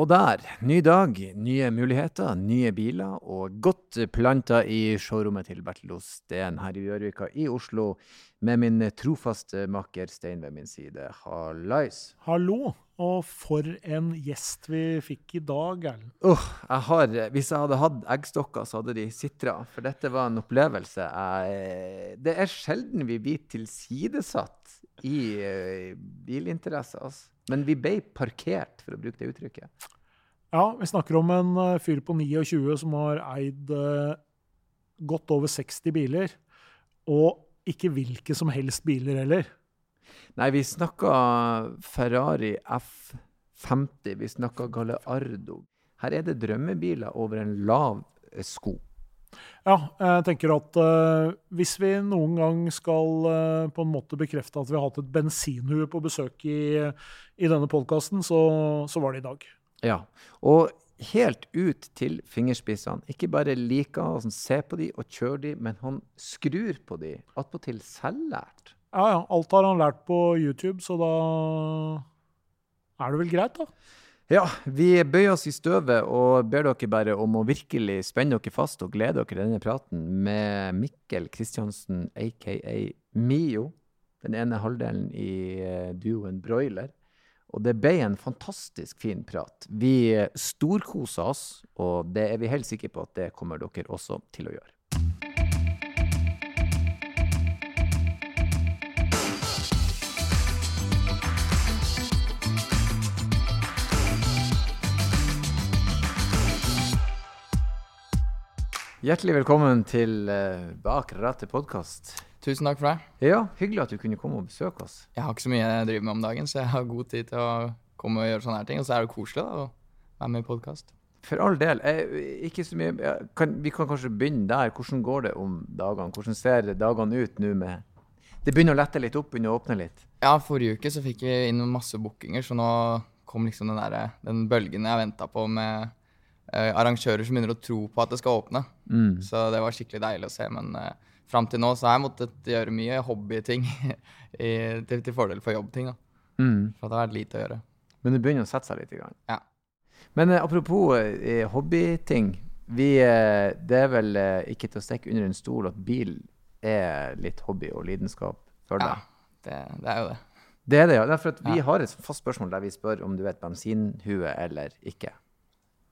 Og der, ny dag, nye muligheter, nye biler, og godt planta i showrommet til Bertil Osten her i Gjørvika i Oslo, med min trofaste makker Stein ved min side. Hallais. Hallo, og for en gjest vi fikk i dag, Erlend. Åh, jeg har, hvis jeg hadde hatt eggstokker, så hadde de sitra, for dette var en opplevelse. Jeg, det er sjelden vi blir tilsidesatt i uh, altså. Men vi ble parkert, for å bruke det uttrykket. Ja, vi snakker om en uh, fyr på 29 som har eid uh, godt over 60 biler. Og ikke hvilke som helst biler heller. Nei, vi snakka Ferrari F50, vi snakka Galeardo. Her er det drømmebiler over en lav sko. Ja, jeg tenker at uh, hvis vi noen gang skal uh, på en måte bekrefte at vi har hatt et bensinhue på besøk i, i denne podkasten, så, så, var det i dag. Ja, og helt ut til fingerspissene. Ikke bare liker å se på de og kjøre de, men han skrur på de. Attpåtil selvlært. Ja, ja. Alt har han lært på YouTube, så da er det vel greit, da. Ja, vi bøyer oss i støvet og ber dere bare om å virkelig spenne dere fast og glede dere i denne praten med Mikkel Kristiansen, aka Mio. Den ene halvdelen i eh, duoen Broiler. Og det ble en fantastisk fin prat. Vi storkosa oss, og det er vi helt sikre på at det kommer dere også til å gjøre. Hjertelig velkommen til uh, Bak rattet podkast. Tusen takk for det. Ja, Hyggelig at du kunne komme og besøke oss. Jeg har ikke så mye jeg driver med om dagen, så jeg har god tid til å komme og gjøre sånne her ting. Og så er det koselig da, å være med i podkast. For all del. Eh, ikke så mye, kan, vi kan kanskje begynne der. Hvordan går det om dagene? Hvordan ser dagene ut nå med Det begynner å lette litt opp, begynner å åpne litt? Ja, forrige uke så fikk vi inn masse bookinger, så nå kom liksom den, der, den bølgen jeg venta på med arrangører som begynner å tro på at det skal åpne. Mm. Så det var skikkelig deilig å se. Men uh, fram til nå så har jeg måttet gjøre mye hobbyting til, til, fordel for jobbting. da. Mm. For det har vært lite å gjøre. Men det begynner å sette seg litt? i gang. Ja. Men uh, apropos uh, hobbyting. Vi, uh, det er vel ikke til å stikke under en stol at bil er litt hobby og lidenskap for deg? Ja, det, det, er jo det. Det er det, ja. Derfor at vi ja. har et fast spørsmål der vi spør om du vet bensinhue eller ikke.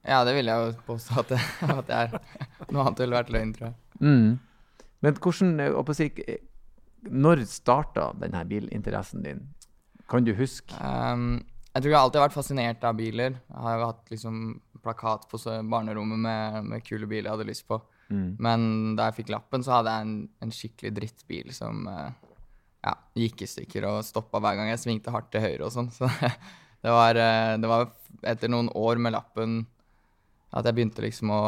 Ja, det vil jeg jo påstå at det, at det er. Noe annet ville vært løgn, tror jeg. Mm. Men hvordan, eh, si, Når starta denne bilinteressen din? Kan du huske? Um, jeg tror jeg alltid har vært fascinert av biler. Jeg har jo hatt liksom plakat på barnerommet med, med, kule biler jeg hadde lyst på. Mm. Men da jeg fikk lappen, så hadde jeg en, en skikkelig drittbil som uh, ja, gikk i stykker og stoppa hver gang jeg svingte hardt til høyre og sånn. Så det var, det var etter noen år med lappen at jeg begynte liksom å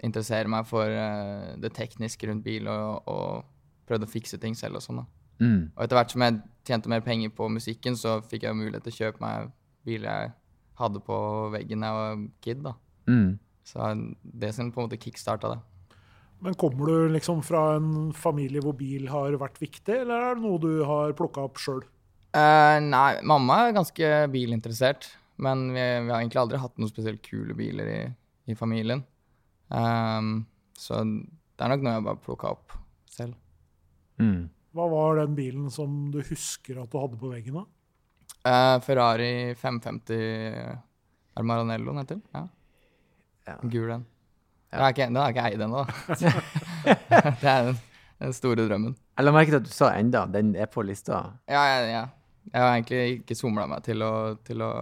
interessere meg for uh, det tekniske rundt bil, og, og prøvde å fikse ting selv og sånn. da. Mm. Og etter hvert som jeg tjente mer penger på musikken, så fikk jeg mulighet til å kjøpe meg bil jeg hadde på veggen da jeg var kid. da. Mm. Så det som på en måte kickstarta det. Men kommer du liksom fra en familie hvor bil har vært viktig, eller er det noe du har plukka opp sjøl? Uh, eh, nei, mamma er ganske bilinteressert. Men vi, vi, har egentlig aldri hatt noen spesielt kule biler i, i familien. Um, så det er nok noe jeg bare plukka opp selv. Mm. Hva var den bilen som du husker at du hadde på veggen? da? Uh, Ferrari 550 Er det Maranello den heter? Ja. ja. Gul den. Ja. Den har ikke eid ennå, da. det er den, den, store drømmen. Jeg la merke til at du sa enda, den er på lista. Ja, ja, ja. Jeg har egentlig ikke somla meg til å, til å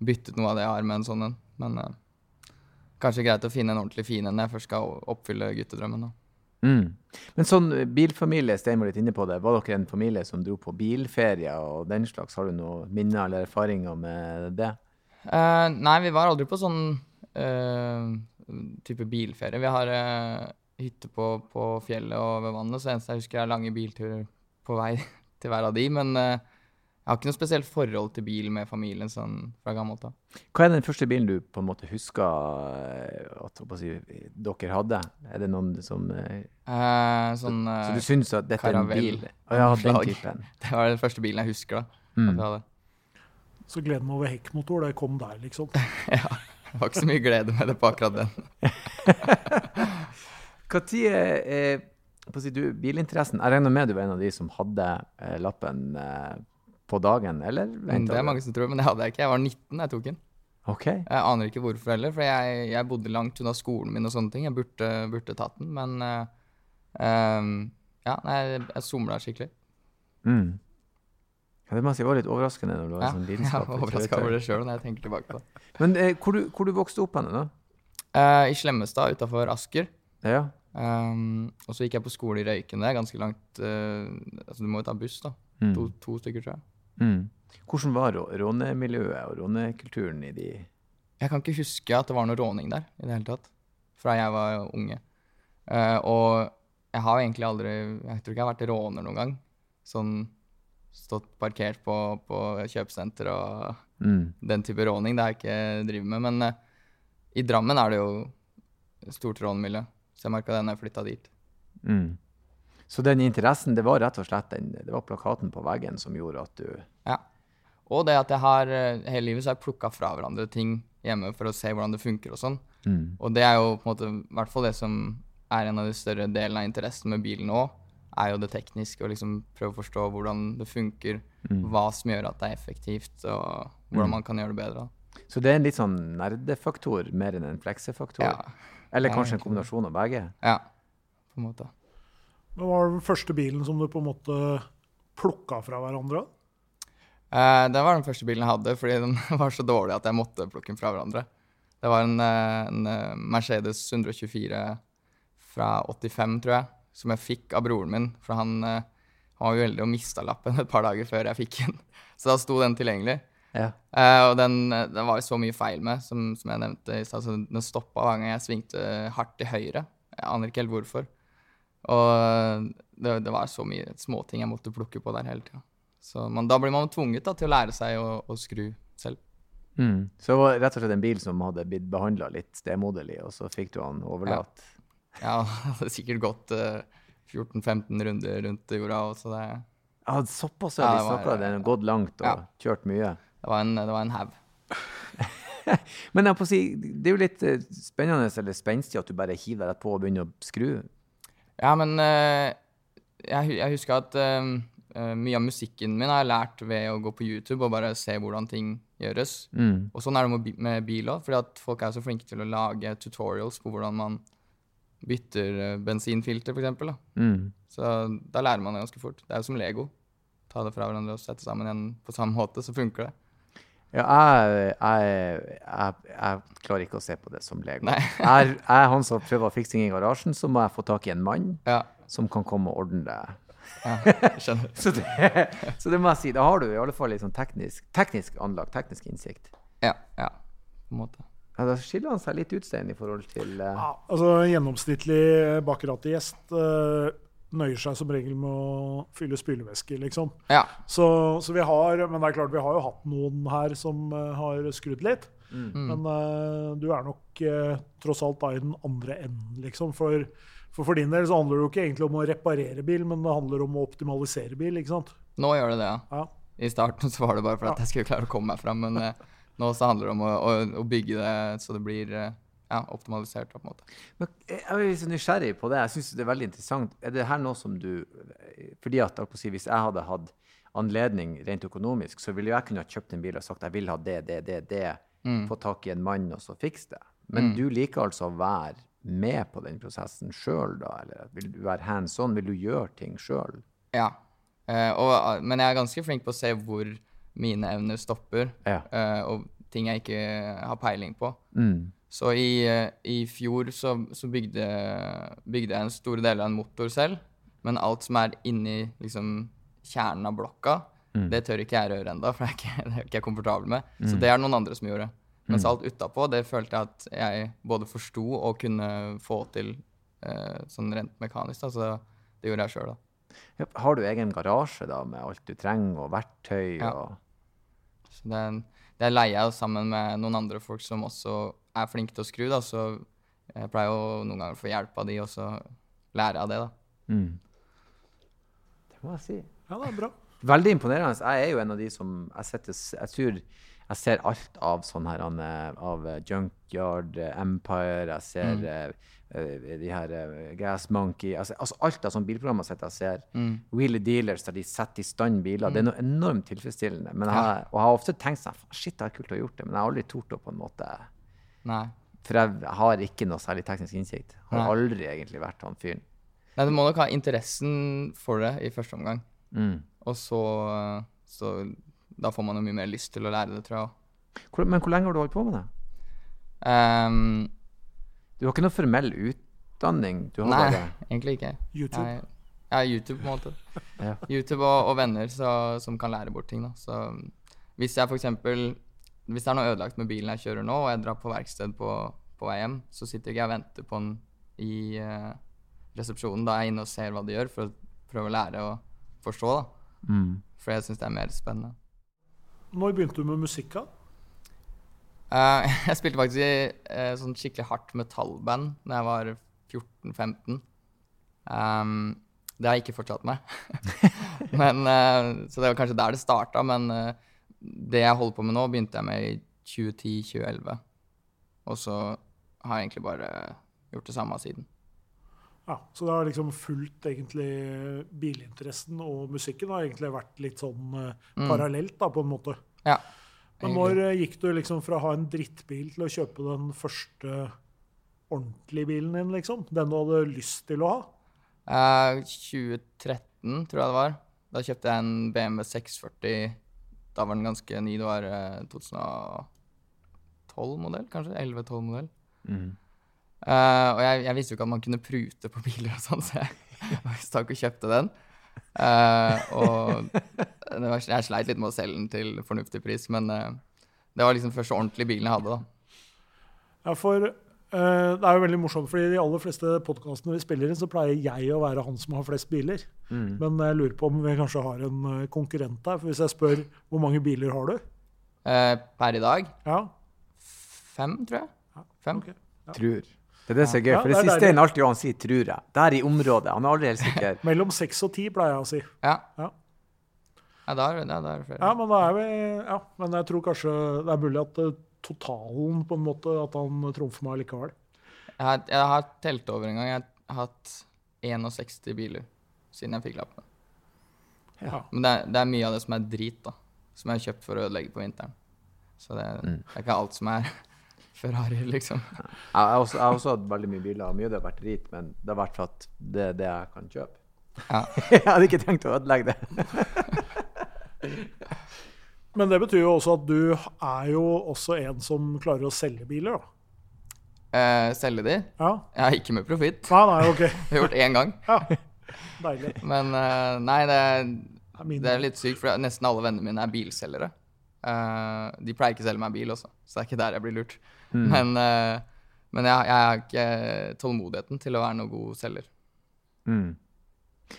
byttet noe av det jeg har med en sånn en. Men eh, kanskje greit å finne en ordentlig fin en når jeg først skal oppfylle guttedrømmen. da. Mm. Men sånn bilfamilie, Stein var litt inne på det. Var dere en familie som dro på bilferie og den slags? Har du noen minner eller erfaringer med det? Eh, nei, vi var aldri på sånn eh, type bilferie. Vi har eh, hytte på, på, fjellet og ved vannet, så eneste jeg husker er lange bilturer på vei til hver av de. Men jeg har ikke noe spesielt forhold til bil med familien sånn fra gammelt av. Hva er den første bilen du på en måte husker eh, at si, dere hadde? Er det noen som eh, eh, sånn, så, så, du syns at dette er en bil? Å oh, ja, den typen. Det var den første bilen jeg husker, da. Mm. Så gleden over hekkmotor, det kom der, liksom. ja. Det var ikke så mye glede med det på akkurat den. Når eh, på si, du, bilinteressen Jeg regner med du var en av de som hadde eh, lappen eh, på dagen, eller? Mm, det er mange som tror, men det hadde jeg ikke. Jeg var 19 da jeg tok den. Okay. Jeg aner ikke hvorfor heller, for jeg, jeg bodde langt unna skolen min og sånne ting. Jeg burde, burde tatt den, men uh, ja, jeg, jeg somla skikkelig. Mm. Ja, det må jeg si var litt overraskende når du var ja, sånn lidenskap. Jeg var overraska over det sjøl når jeg tenker tilbake på det. Men eh, hvor, du, hvor du vokste opp henne, da? Uh, I Slemmestad utafor Asker. Ja. Um, og så gikk jeg på skole i Røyken. Det er ganske langt uh, Altså, du må jo ta buss, da. Mm. To, to, stykker, tror jeg. Mm. Hvordan var rånemiljøet og rånekulturen i de Jeg kan ikke huske at det var noe råning der i det hele tatt. Fra jeg var unge. Uh, og jeg har egentlig aldri Jeg tror ikke jeg har vært råner noen gang. Sånn stått parkert på, på kjøpesenter og mm. den type råning. Det har jeg ikke drevet med. Men uh, i Drammen er det jo stort rånmiljø. Så jeg merka det da jeg flytta dit. Mm. Så den interessen, det var rett og slett den, det var plakaten på veggen som gjorde at du Ja. Og det at jeg har eh, hele livet så har jeg plukka fra hverandre ting hjemme for å se hvordan det funker og sånn. Mm. Og det er jo på en måte i hvert fall det som er en av de større delene av interessen med bilen òg, er jo det tekniske. Å liksom prøve å forstå hvordan det funker, mm. hva som gjør at det er effektivt, og hvordan mm. man kan gjøre det bedre. Så det er en litt sånn nerdefaktor mer enn en fleksefaktor? Ja. Eller kanskje en kombinasjon av begge? Ja, på en måte. Hva var den første bilen som du på en måte plukka fra hverandre? Uh, det var den første bilen jeg hadde, fordi den var så dårlig at jeg måtte plukke den fra hverandre. Det var en, eh, en eh, Mercedes 124 fra 85, tror jeg, som jeg fikk av broren min. For han, han var jo heldig og mista lappen et par dager før jeg fikk den. Så da sto den tilgjengelig. Ja. Uh, og den, den, var jo så mye feil med, som, som jeg nevnte i stad. Den stoppa hver gang jeg svingte hardt til høyre. Jeg aner ikke helt hvorfor. Og det, det var så mye småting jeg måtte plukke på der hele tida. Men da blir man tvunget da, til å lære seg å, å skru selv. Mm. Så det var rett og slett en bil som hadde blitt behandla litt stemoderlig, og så fikk du han overlatt? Ja, ja det hadde sikkert gått uh, eh, 14-15 runder rundt jorda. Så det, ja, såpass har ja, vi snakka, den har gått langt og ja. kjørt mye? Det var en, det var en haug. Men jeg på å si, det er jo litt uh, spennende eller spenstig at du bare hiver deg på og begynner å skru. Ja, men uh, jeg, jeg, husker at uh, mye av musikken min har jeg lært ved å gå på YouTube og bare se hvordan ting gjøres. Mm. Og sånn er det med, med bil òg, fordi at folk er så flinke til å lage tutorials på hvordan man bytter bensinfilter, f.eks. Mm. Så da lærer man det ganske fort. Det er jo som Lego. Ta det fra hverandre og sette sammen igjen på samme måte, så funker det. Ja, jeg, jeg, jeg, jeg, klarer ikke å se på det som Lego. jeg, er han som prøver å fikse ting i garasjen, så må jeg få tak i en mann ja. som kan komme og ordne det. Ja, så, det, så det må jeg si. Da har du i alle fall litt sånn teknisk, teknisk anlag, teknisk innsikt. Ja, ja, på en måte. Ja, Da skiller han seg litt ut, Stein, i forhold til uh... ja, altså Gjennomsnittlig bakerategjest uh, nøyer seg som regel med å fylle spylevæske, liksom. Ja. Så, så, vi har Men det er klart, vi har jo hatt noen her som uh, har skrudd litt. Mm. Men uh, du er nok uh, tross alt da i den andre enden, liksom. For, for, for din del så handler det jo ikke egentlig om å reparere bil, men det handler om å optimalisere bil, ikke sant? Nå gjør det det, ja. ja. I starten så var det bare for at jeg skulle klare å komme meg fram, men nå så handler det om å, å, å, bygge det så det blir ja, optimalisert. på en måte. Men jeg er litt nysgjerrig på det. Jeg syns det er veldig interessant. Er det her noe som du fordi at si, Hvis jeg hadde hatt anledning rent økonomisk, så ville jeg kunne ha kjøpt en bil og sagt jeg vil ha det, det, det, det. Mm. Få tak i en mann og så fikse det. Men mm. du liker altså å være med på den prosessen sjøl, da? Eller vil du være hands on? Vil du gjøre ting sjøl? Ja. Uh, og, men jeg er ganske flink på å se hvor mine evner stopper, ja. uh, og ting jeg ikke har peiling på. Mm. Så i, i fjor så, så bygde, bygde, jeg en stor del av en motor selv. Men alt som er inni liksom, kjernen av blokka, mm. det tør ikke jeg røre ennå, for det er, ikke, det er ikke jeg komfortabel med. Mm. Så det er noen andre som gjorde. Mens mm. alt utapå, det følte jeg at jeg både forsto og kunne få til eh, sånn rent mekanisk. Da. Så det gjorde jeg sjøl, da. Ja, har du egen garasje da, med alt du trenger, og verktøy? Ja. Og... Så det, det leier jeg sammen med noen andre folk som også er flink til å skru, da, så jeg pleier jo noen ganger å få hjelp av de, og så lære av det, da. Mm. Det må jeg si. Ja, det er bra. Veldig imponerende. Jeg er jo en av de som jeg, setter, jeg tror Jeg ser alt av sånn her eh, av eh, Junkyard eh, Empire, jeg ser Mm. de her Gas Monkey altså, altså alt av sånne bilprogrammer som jeg ser. Mm. Wheelie Dealers der de setter i stand biler. Det er noe enormt tilfredsstillende. Men jeg, og jeg har ofte tenkt sånn Shit, det er kult å ha gjort det, men jeg har aldri tort å på en måte Nei. For jeg har ikke noe særlig teknisk innsikt. Har Nei. aldri egentlig vært han fyren. Nei, du må nok ha interessen for det i første omgang. Mm. Og så, så Da får man jo mye mer lyst til å lære det, tror jeg. òg. men hvor lenge har du holdt på med det? Um, Du har ikke noe formell utdanning? Du har nei, bare egentlig ikke. YouTube. Jeg, ja, YouTube på en måte. Ja. YouTube og, og venner så, som kan lære bort ting. da. Så hvis jeg for eksempel Hvis det er noe ødelagt med bilen jeg kjører nå, og jeg drar på verksted på, på vei hjem, så sitter ikke jeg og venter på den i uh, resepsjonen. Da er jeg inne og ser hva de gjør, for å prøve å lære å forstå. da. mm. For jeg syns det er mer spennende. Når begynte du med musikk? da? Uh, jeg spilte faktisk i uh, sånn skikkelig hardt metallband da jeg var 14-15. Um, det har jeg ikke fortsatt med. men, uh, så det var kanskje der det starta. Men eh, det jeg holder på med nå, begynte jeg med i 2010-2011. Og så har jeg egentlig bare gjort det samme siden. Ja, Så det har liksom fulgt egentlig bilinteressen og musikken har egentlig vært litt sånn eh, Mm. parallelt, da, på en måte. Ja. Men når eh, gikk du liksom fra å ha en drittbil til å kjøpe den første ordentlige bilen din, liksom? Den du hadde lyst til å ha? Eh, 2013, tror jeg det var. Da kjøpte jeg en BMW 640. Da var den ganske ny. Det var eh, 2012-modell, kanskje? 11-12-modell. Mm. Uh, og jeg, jeg visste jo ikke at man kunne prute på biler og sånn, så jeg stakk og kjøpte den. Uh, og det var, jeg sleit litt med å selge den til fornuftig pris, men uh, det var liksom første ordentlige bilen jeg hadde. da. Ja, for eh, det er jo veldig morsomt, fordi i de aller fleste podkastene vi spiller inn, så pleier jeg å være han som har flest biler. Mm. Men jeg lurer på om vi kanskje har en eh, konkurrent der. For hvis jeg spør hvor mange biler har du? Eh, per i dag Ja, fem, tror jeg. Fem. ok. Tror. Det er det som er gøy. Ja, For det, det er siste er han alltid han sier 'tror jeg'. Der i området. Han er aldri helt sikker. Mellom seks og ti, pleier jeg å si. Ja. Ja. Ja, da er det, er det flere. Ja, men, da er vi, ja, men jeg tror kanskje det er mulig at eh, totalen på en måte, at han trumfer meg likevel. Jeg har, jeg har telt over en gang. Jeg har hatt 61 biler siden jeg fikk lappen. Ja. Men det er, det er mye av det som er drit, da. Som jeg har kjøpt for å ødelegge på vinteren. Så det, det er ikke alt som er Ferrari, liksom. Jeg har også, jeg også hatt veldig mye biler. Mye av det har vært drit, men det har vært for at det er det jeg kan kjøpe. Ja. jeg hadde ikke tenkt å ødelegge det. Men det betyr jo også at du er jo også en som klarer å selge biler, da. Eh, selge de? Ja. Jeg er ikke med profitt. Nei, nei, OK. Jeg har gjort én gang. Ja. Deilig. Men eh, nei, det er, Det er litt sykt, for nesten alle vennene mine er bilselgere. Eh, de pleier ikke å selge meg bil også, så det er ikke der jeg blir lurt. Men, eh, men jeg, jeg har ikke tålmodigheten til å være noe god selger. Mm.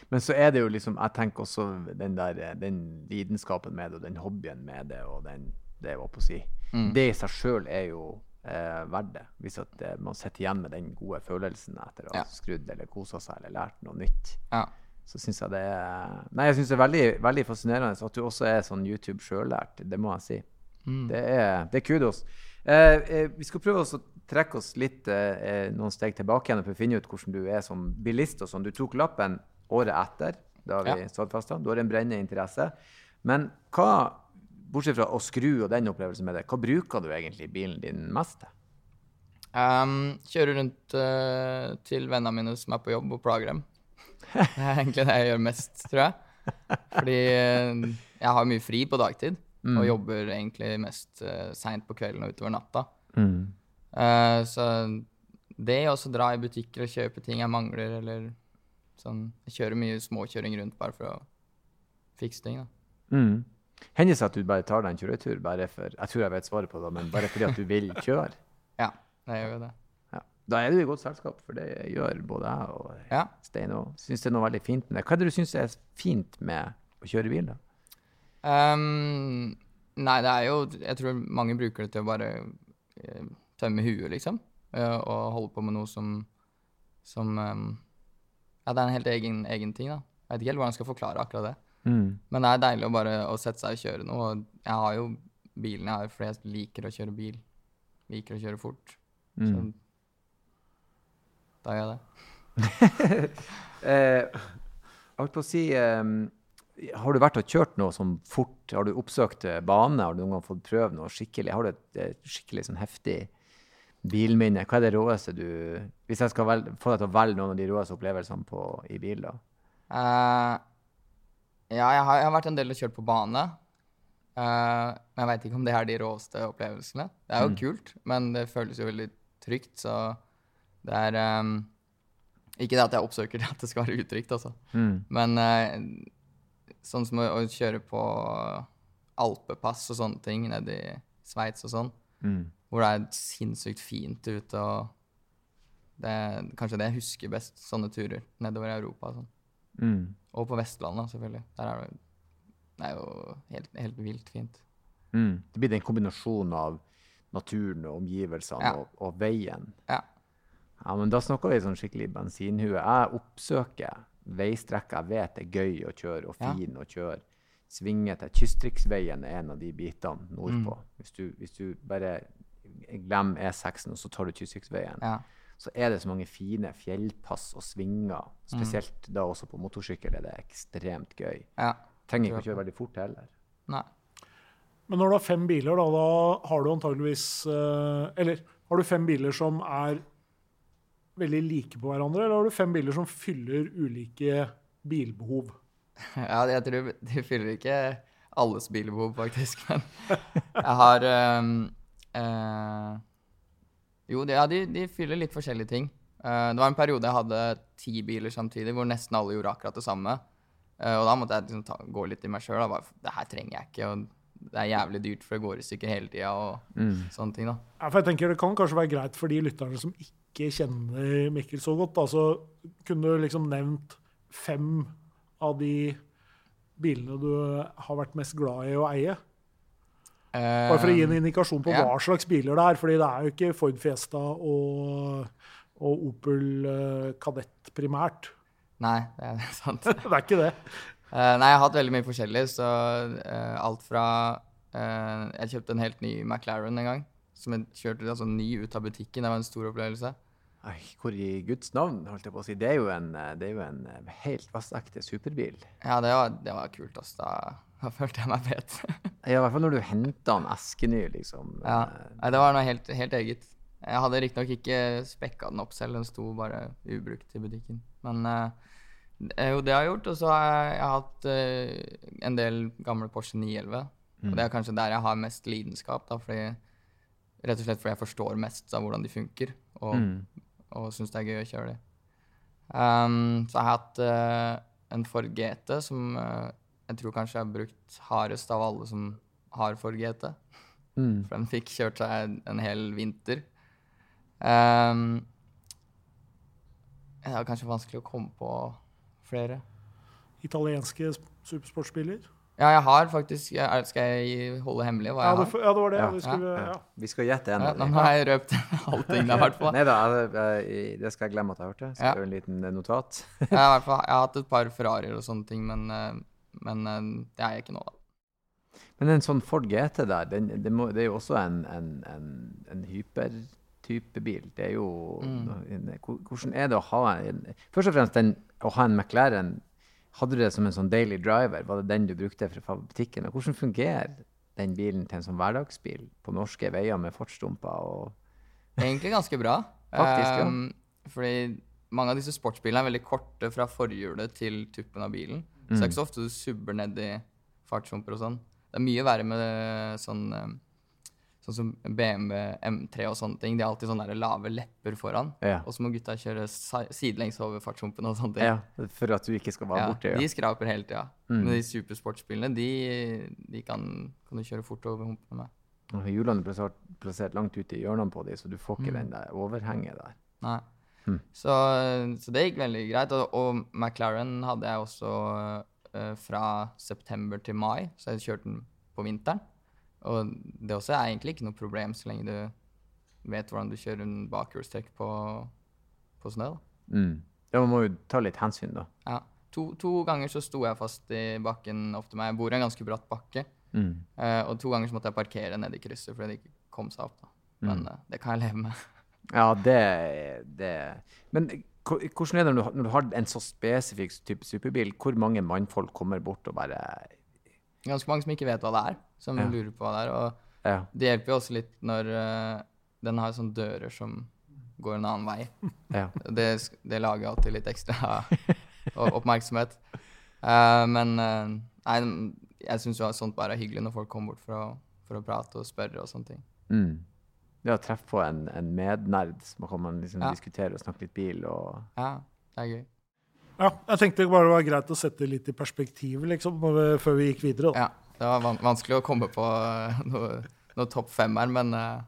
Men så er det jo liksom Jeg tenker også den der den lidenskapen med det, og den hobbyen med det, og den Det jeg var på å si. Mm. Det i seg sjøl er jo eh, verdt det. Hvis at eh, man sitter igjen med den gode følelsen etter å ha Ja. skrudd eller kosa seg eller lært noe nytt. Ja. Så syns jeg det er Nei, jeg syns det er veldig, veldig fascinerende at du også er sånn YouTube sjøllært. Det må jeg si. Mm. Det, er, det er kudos. Eh, eh, vi skal prøve å trekke oss litt eh, eh, noen steg tilbake igjen for å finne ut hvordan du er som bilist. og sånn. Du tok lappen året etter. Da har vi Ja. stadfesta. Du har en brennende interesse. Men hva, bortsett fra å skru og den opplevelsen med det, hva bruker du egentlig bilen din mest til? Um, kjører rundt uh, til vennene mine som er på jobb, og plager dem. Det er egentlig det jeg gjør mest, tror jeg. Fordi uh, jeg har mye fri på dagtid, og jobber egentlig mest uh, seint på kvelden og utover natta. Eh, så det å dra i butikker og kjøpe ting jeg mangler, eller sånn Jeg kjører mye småkjøring rundt bare for å fikse ting, da. Mm. Hender det at du bare tar deg en kjøretur bare for Jeg tror jeg vet svaret på det, men bare fordi at du vil kjøre? Ja, det gjør jo det. Ja. Da er du i godt selskap, for det gjør både jeg og Ja. Stein og synes det er noe veldig fint med det. Hva er det du syns er fint med å kjøre bil, da? Um, nei, det er jo Jeg tror mange bruker det til å bare eh, tømme huet, liksom. eh, og holde på med noe som Som ehm, Ja, det er en helt egen, egen ting, da. Jeg vet ikke helt hvordan jeg skal forklare akkurat det. Mm. Men det er deilig å bare å sette seg og kjøre noe. Jeg har jo bilen jeg har, fordi jeg liker å kjøre bil. Liker å kjøre fort. Mm. Så da gjør jeg det. Eh, jeg holdt på å si um, Har du vært og kjørt noe sånn fort? Har du oppsøkt eh, bane? Har du noen gang fått prøve noe skikkelig? Har du et, et skikkelig sånn heftig bilminne? Hva er det råeste du Hvis jeg skal velge, få deg til å velge noen av de råeste opplevelsene på, i bil, da? Uh, ja, jeg har, jeg har vært en del og kjørt på bane. Uh, men jeg veit ikke om det er de råeste opplevelsene. Det er jo kult, men det føles jo veldig trygt, så det er um, Ikke det at jeg oppsøker at det skal være utrygt, altså. Mm. Men uh, sånn som å, å kjøre på alpepass og sånne ting nede i Sveits og sånn, Mm. Hvor det er sinnssykt fint ute og det er kanskje det jeg husker best, sånne turer nedover i Europa. og Sånn. Mm. Og på Vestlandet, selvfølgelig. Der er det, det er jo helt, helt vilt fint. Mm. Det blir den kombinasjonen av naturen og omgivelsene Ja. og, og veien. Ja. Ja, men da snakker vi sånn skikkelig bensinhue. Jeg oppsøker veistrekker jeg vet er gøy å kjøre og Ja. fin å kjøre. Svinge til Kystriksveien er en av de bitene nordpå. Mm. Hvis, du, hvis du bare glemmer E6-en, og så tar du Kystriksveien, Ja. så er det så mange fine fjellpass og svinger. Mm. Spesielt da også på motorsykkel er det ekstremt gøy. ja. Trenger ikke å kjøre veldig fort heller. Nei. Men når du har fem biler, da, da har du antageligvis eh, Eller har du fem biler som er veldig like på hverandre, eller har du fem biler som fyller ulike bilbehov? Ja, jeg tror de fyller ikke alles bilbehov, faktisk. Men jeg har ehm, eh, Jo, de, ja, de, de fyller litt forskjellige ting. Eh, det var en periode jeg hadde ti biler samtidig, hvor nesten alle gjorde akkurat det samme. Eh, og da måtte jeg liksom ta, gå litt i meg sjøl. Det her trenger jeg ikke. og Det er jævlig dyrt, for det går i stykker hele tida. Og sånne ting, da. Ja, for jeg tenker Det kan kanskje være greit for de lytterne som ikke kjenner Mikkel så godt. Altså, kunne du liksom nevnt fem av de bilene du har vært mest glad i å eie? Bare for å gi en indikasjon på ja. hva slags biler det er. fordi det er jo ikke Ford Fiesta og, og Opel eh, Kadett primært. Nei, det er sant. Det er ikke det. Eh, nei, jeg har hatt veldig mye forskjellig, så eh, alt fra eh, Jeg kjøpte en helt ny McLaren en gang, som jeg kjørte altså, ny ut av butikken. Det var en stor opplevelse. Ei, hvor i Guds navn, holdt jeg på å si. Det er jo en, eh, det er jo en eh, helt vassekte superbil. Ja, det var, det var kult, Altså. Da, da følte jeg meg fet. Ja, I hvert fall når du henter den eskeny, liksom. ja. Nei, det var noe helt, helt eget. Jeg hadde riktignok ikke spekka den opp selv, den sto bare ubrukt i butikken. Men uh, det er jo det jeg har gjort. Og så har jeg, jeg har hatt uh, en del gamle Porsche 911. Og det er kanskje der jeg har mest lidenskap, da, fordi Rett og slett fordi jeg forstår mest av hvordan de funker, og, Mm. og syns det er gøy å kjøre de. Um, så jeg har hatt uh, en Ford GT som jeg tror kanskje jeg har brukt hardest av alle som har for GT. mm. For den fikk kjørt seg en hel vinter. Um, det er kanskje vanskelig å komme på flere. Italienske supersportsbiler. Ja, jeg har faktisk jeg, Skal jeg holde hemmelig hva Ja, jeg det, har? ja, det var det. Ja. Vi skulle, Ja. ja. Vi skal gjette en Ja, nå har jeg røpt allting der, i hvert fall. Nei da, det skal jeg glemme at jeg hørte. Så Ja. en liten eh, notat. Jeg, har i hvert fall, jeg har hatt et par Ferrarier og sånne ting, men, eh, men eh, det er jeg ikke nå, da. Men en sånn Ford GT der, den, det, må, det er jo også en, en, en, en hypertype bil. Det er jo Mm. Hvordan er det å ha en Først og fremst den, å ha en McLaren. Hadde du det som en sånn daily driver? Var det den du brukte fra butikken? Og hvordan fungerer den bilen til en sånn hverdagsbil på norske veier med fartsdumper og Egentlig ganske bra. Faktisk, ja. Um, fordi mange av disse sportsbilene er veldig korte fra forhjulet til tuppen av bilen. Så det er ikke så ofte du subber ned i fartshumper og sånn. Det er mye verre med sånn, um, sånn som BMW M3 og sånne ting. De har alltid sånne lave lepper foran. Ja. Og så må gutta kjøre sidelengs over fartshumpene og sånne ting. ja, For at du ikke skal være Ja, borti? de skraper hele tida. Mm. Men de supersportsbilene, de, de kan, kan du kjøre fort over humpene med. Hjulene er plassert langt ute i hjørnene på dem, så du får ikke Mm. den der overhenget der. Nei. Hmm. Så, så det gikk veldig greit. Og, og McLaren hadde jeg også uh, fra september til mai, så jeg kjørte den på vinteren. Og det også er egentlig ikke noe problem så lenge du vet hvordan du kjører en bakhjulstrekk på, på snø. Da. Mm. Ja, man må jo ta litt hensyn, da. Ja. To, to ganger så sto jeg fast i bakken opp til meg. Jeg bor i en ganske bratt bakke. Mm. Uh, og to ganger så måtte jeg parkere nede i krysset fordi det ikke kom seg opp. da. Men eh, det kan jeg leve med. Ja, det, det Men hvordan er det når du, når du har en så spesifikk type superbil? Hvor mange mannfolk kommer bort og bare Ganske mange som ikke vet hva det er, som Ja. lurer på hva det er. Og Ja. det hjelper jo også litt når uh, den har sånne dører som går en annen vei. ja. Det, det lager alltid litt ekstra oppmerksomhet. Uh, men uh, nei, jeg syns jo sånt bare er hyggelig når folk kommer bort for å, for å prate og spørre og sånne ting. Mm. Det å treffe på en, en mednerd, så kan man liksom Ja. diskutere og snakke litt bil og Ja, det er gøy. Ja, jeg tenkte bare det var greit å sette litt i perspektiv liksom, når vi, før vi gikk videre. Da. Ja, det var van vanskelig å komme på noe, noe topp fem her, men uh...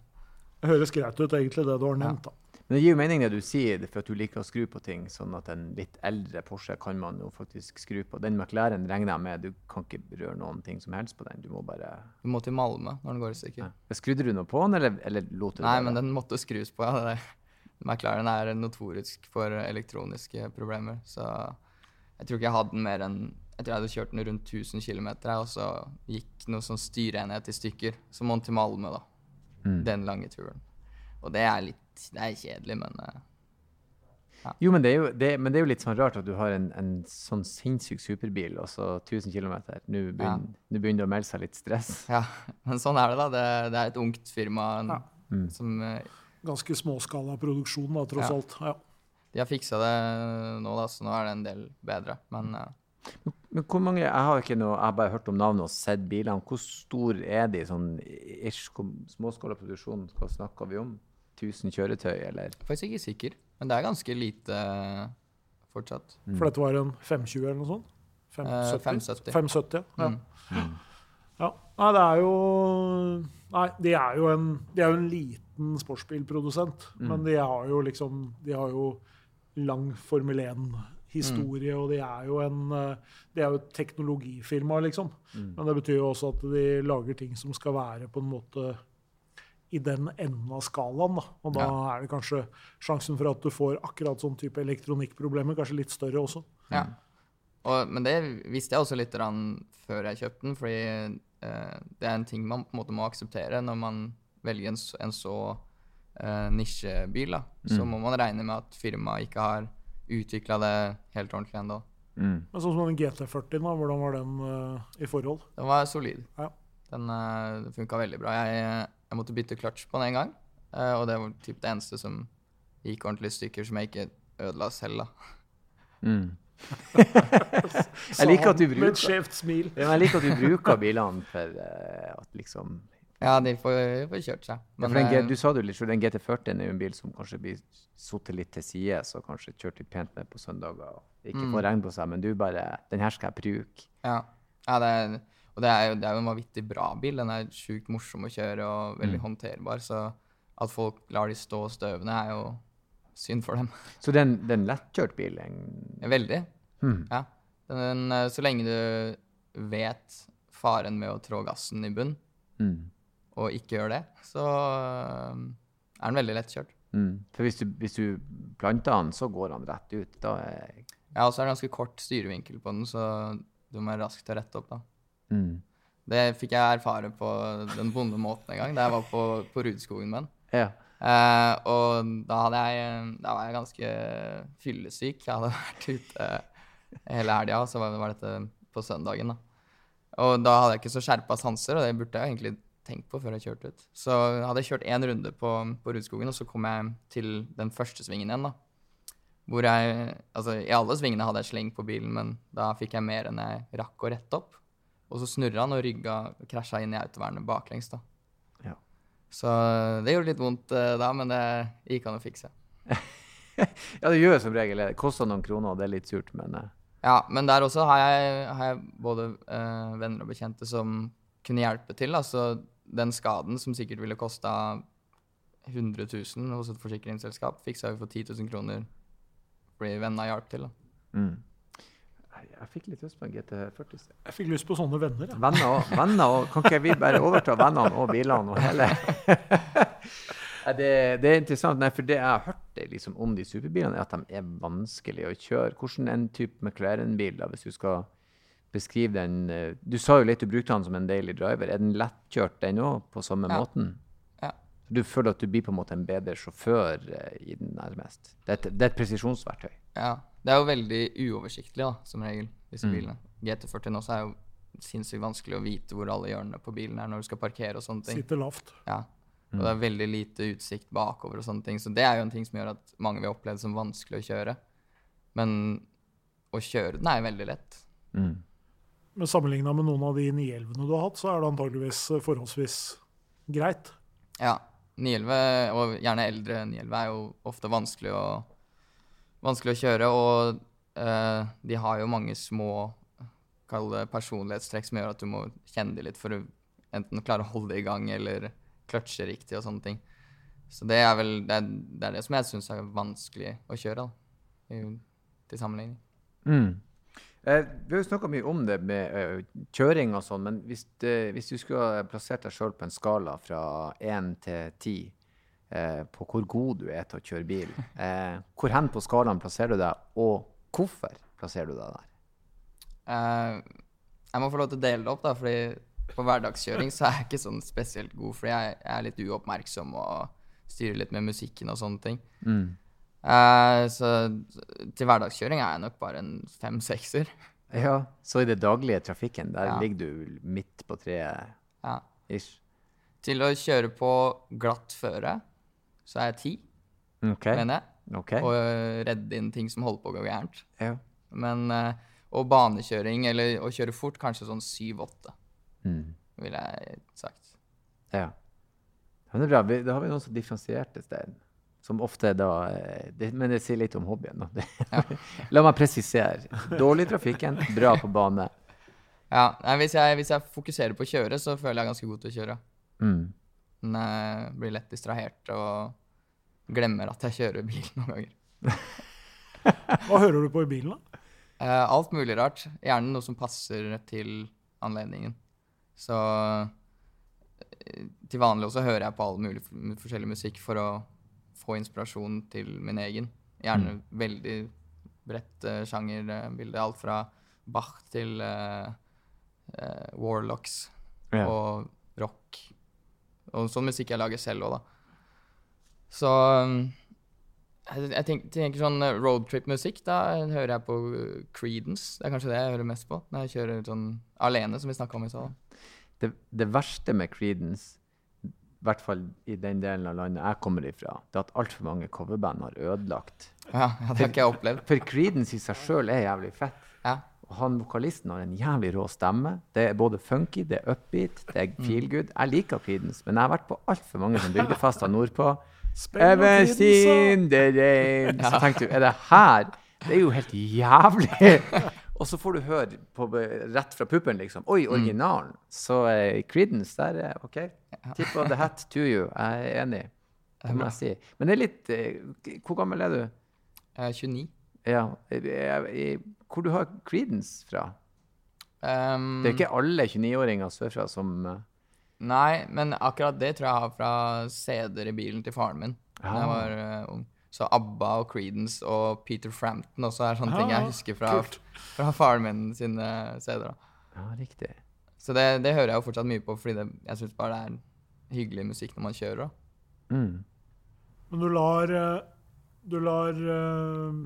Det høres greit ut, egentlig, det du har nevnt. da. Men det gir jo mening det du sier, er for at du liker å skru på ting, sånn at en litt eldre Porsche kan man jo faktisk skru på. Den McLaren regner jeg med, du kan ikke røre noen ting som helst på den. Du må bare Du må til Malmö når den går i stykker. ja. Skrudde du noe på den, eller, eller lot du det Nei, men den måtte skrus på, ja. Det. McLaren er notorisk for elektroniske problemer, så jeg tror ikke jeg hadde den mer enn Jeg tror jeg hadde kjørt den rundt 1000 km, og så gikk noe sånn styreenhet i stykker. Så må den til Malmö, da. Mm. Den lange turen. Og det er litt Det er kjedelig, men ja. Jo, men det, er jo, det, men det er jo litt sånn rart at du har en, en sånn sinnssyk superbil, og så 1000 km. Nå begynner, ja. begynner det å melde seg litt stress. ja. Men sånn er det, da. Det, det er et ungt firma Ja. Mm. som eh, Ganske småskala produksjon, da, tross Ja. alt. Ja. De har fiksa det nå, da, så nå er det en del bedre. Men eh, Men hvor mange, Jeg har ikke noe, jeg har bare hørt om navnet og sett bilene. Hvor stor er de sånn ish, hvor småskala produksjon? Hva snakker vi om? 1000 kjøretøy, eller? er faktisk ikke sikker. Men det er ganske lite fortsatt. fortsatt. For dette var en 520 eller noe sånt? Eh, 570. 570, ja. Mm. ja. Nei, det er jo Nei, de er jo en, de er jo en liten sportsbilprodusent. Men de har jo liksom De har jo lang Formel 1-historie, og de er jo en eh, De er jo et teknologifirma, liksom. Men det betyr jo også at de lager ting som skal være på en måte i den enden av skalaen. Da. Og da er det kanskje sjansen for at du får akkurat sånn type elektronikkproblemer, kanskje litt større også. Ja. Og, men det visste jeg også litt før jeg kjøpte den, fordi eh, det er en ting man på en måte må akseptere når man velger en, så- en så eh, nisjebil. da. Så må man regne med at firmaet ikke har utvikla det helt ordentlig ennå. Mm. Men sånn som den GT40, da, hvordan var den uh, i forhold? Den var solid. Ja. Den uh, funka veldig bra. Jeg, jeg måtte bytte clutch på den en gang, eh, og det var typ det eneste som gikk ordentlig i stykker, som jeg ikke ødela selv. da. Mm. jeg liker at du Sa Med bruker et skjevt smil. Ja, jeg liker at du bruker bilene for uh, at liksom Ja, de får, får kjørt seg. ja, for den, eh, Du sa du litt, den GT40 er jo en bil som kanskje blir satt litt til side, så kanskje kjørt litt pent med på søndager. og Ikke Mm. får regn på seg, men du bare Den her skal jeg bruke. Ja, ja det er, og det er, jo, det er jo en vanvittig bra bil. Den er sjukt morsom å kjøre og veldig håndterbar. Så at folk lar de stå støvende, er jo synd for dem. Så det er en, det er en lettkjørt bil? Veldig. Mm. Ja. Den, eh, så lenge du vet faren med å trå gassen i bunn, mm, og ikke gjør det, så eh, er den veldig lettkjørt. mm. For hvis du, hvis du planter den, så går den rett ut. Da er Ja, og så er det ganske kort styrevinkel på den, så du må være rask til å rette opp, da. Mm. Det fikk jeg erfare på den vonde måten en gang, da jeg var på, på Rudskogen med den. Ja. Eh, og da, hadde jeg, da var jeg ganske fyllesyk. Jeg hadde vært ute hele helga, og så var, var dette på søndagen. da. Og da hadde jeg ikke så skjerpa sanser, og det burde jeg egentlig tenkt på før jeg kjørte ut. Så hadde jeg kjørt én runde på, på Rudskogen, og så kom jeg til den første svingen igjen. da. Hvor jeg, altså I alle svingene hadde jeg sleng på bilen, men da fikk jeg mer enn jeg rakk å rette opp. Og så snurra han og rygga krasja inn i autovernet baklengs. da. Ja. Så det gjorde litt vondt eh, da, men det gikk an å fikse. ja, det gjør som regel det. Det koster noen kroner, og det er litt surt, men eh, Ja, men der også har jeg, har jeg både eh, venner og bekjente som kunne hjelpe til. Altså den skaden som sikkert ville kosta 100 000 hos et forsikringsselskap, fiksa vi for 10 000 kroner fordi vennene hjalp til. da. mm. Jeg, fikk litt lyst på en GT40. Jeg fikk lyst på sånne venner. Ja. Venner og, venner og Kan ikke vi bare overta vennene og bilene og hele det, det er interessant. Nei, for det jeg har hørt liksom om de superbilene, er at de er vanskelig å kjøre. Hvordan en type McLaren-bil, da, hvis du skal beskrive den eh, Du sa jo litt du brukte den som en daily driver. Er den lettkjørt, den òg, på samme Ja. måten? Du føler at du blir på en måte en bedre sjåfør eh, i den nærmest? Det er et, det er et presisjonsverktøy. Ja. Det er jo veldig uoversiktlig, da, som regel, disse Mm. bilene. GT40 også er jo sinnssykt vanskelig å vite hvor alle hjørnene på bilen er når du skal parkere og sånne ting. Sitter lavt. Ja. Og det er veldig lite utsikt bakover og sånne ting. Så det er jo en ting som gjør at mange vil oppleve det som vanskelig å kjøre. Men å kjøre den er veldig lett. Mm. Men sammenligna med noen av de 911-ene du har hatt, så er det antageligvis forholdsvis greit. Ja. 911, og gjerne eldre 911, er jo ofte vanskelig å, vanskelig å kjøre. Og eh, de har jo mange små det personlighetstrekk som gjør at du må kjenne dem litt for å enten klare å holde det i gang eller kløtsje riktig og sånne ting. Så det er vel det, er, det, er det som jeg syns er vanskelig å kjøre, da. I, til sammenligning. Mm. Eh, vi har jo snakka mye om det med eh, kjøring og sånn, men hvis, det, hvis du skulle plassert deg sjøl på en skala fra én til ti eh, på hvor god du er til å kjøre bil, eh, hvor hen på skalaen plasserer du deg, og hvorfor plasserer du deg der? Eh, jeg må få lov til å dele det opp, da, fordi på hverdagskjøring så er jeg ikke sånn spesielt god, fordi jeg, jeg er litt uoppmerksom og styrer litt med musikken og sånne ting. Eh, så til hverdagskjøring er jeg nok bare en fem-sekser. Ja, Så i det daglige trafikken, der Ja. ligger du midt på treet Ja. ish? Til å kjøre på glatt føre så er jeg ti, okay. mener jeg. Okay. Og redde inn ting som holder på å gå gærent. Ja. Men eh, Og banekjøring, eller å kjøre fort, kanskje sånn syv-åtte, Mm. ville jeg sagt. Ja. Men det er bra. Da har vi noen som differensierte stein. Som ofte da eh, det, Men det sier litt om hobbyen. Da. Det, La meg presisere. Dårlig i trafikken, bra på bane. Ja, nei, hvis, jeg, hvis jeg fokuserer på å kjøre, så føler jeg ganske god til å kjøre. Mm. Men jeg blir lett distrahert og glemmer at jeg kjører bil noen ganger. Hva hører du på i bilen, da? Eh, alt mulig rart. Gjerne noe som passer til anledningen. Så eh, til vanlig også hører jeg på all mulig forskjellig musikk for å få inspirasjon til min egen. Gjerne veldig bredt uh, sjangerbilde. Alt fra Bach til uh, uh, Warlocks yeah. og rock. Og sånn musikk jeg lager selv òg, da. Så um, jeg, tenker, tenker sånn roadtrip-musikk, da hører jeg på Creedence. Det er kanskje det jeg hører mest på når jeg kjører sånn alene, som vi snakka om i stad. Det, det verste med Creedence, i hvert fall i den delen av landet jeg kommer ifra, det at altfor mange coverband har ødelagt. Ja, det har ikke jeg opplevd. For Creedence i seg sjøl er jævlig fett. Ja. Og han vokalisten har en jævlig rå stemme. Det er både funky, det er upbeat, det er feel good. Jeg liker Creedence, men jeg har vært på altfor mange som bygdefester nordpå. Ever seen the rain Så tenkte du, er det her? Det er jo helt jævlig. Og så får du høre på, rett fra puppen, liksom. Oi, originalen. Så eh, Creedence, der er OK. Tip of the hat to you. Jeg er enig. Det må jeg si. Men det er litt eh, Hvor gammel er du? Jeg er 29. Ja. eh, eh, Hvor du har Creedence fra? Um, Det er ikke alle 29-åringer sørfra som eh, Nei, men akkurat det tror jeg jeg har fra CD-er i bilen til faren min da jeg Ah. var uh, ung. Så ABBA og Creedence og Peter Frampton også er sånne ting Ah, jeg husker fra, fra faren min sine CD-er. Ja, riktig. Så det, det hører jeg jo fortsatt mye på, fordi det, jeg syns bare det er hyggelig musikk når man kjører. Mm. Men du lar, eh, du lar eh,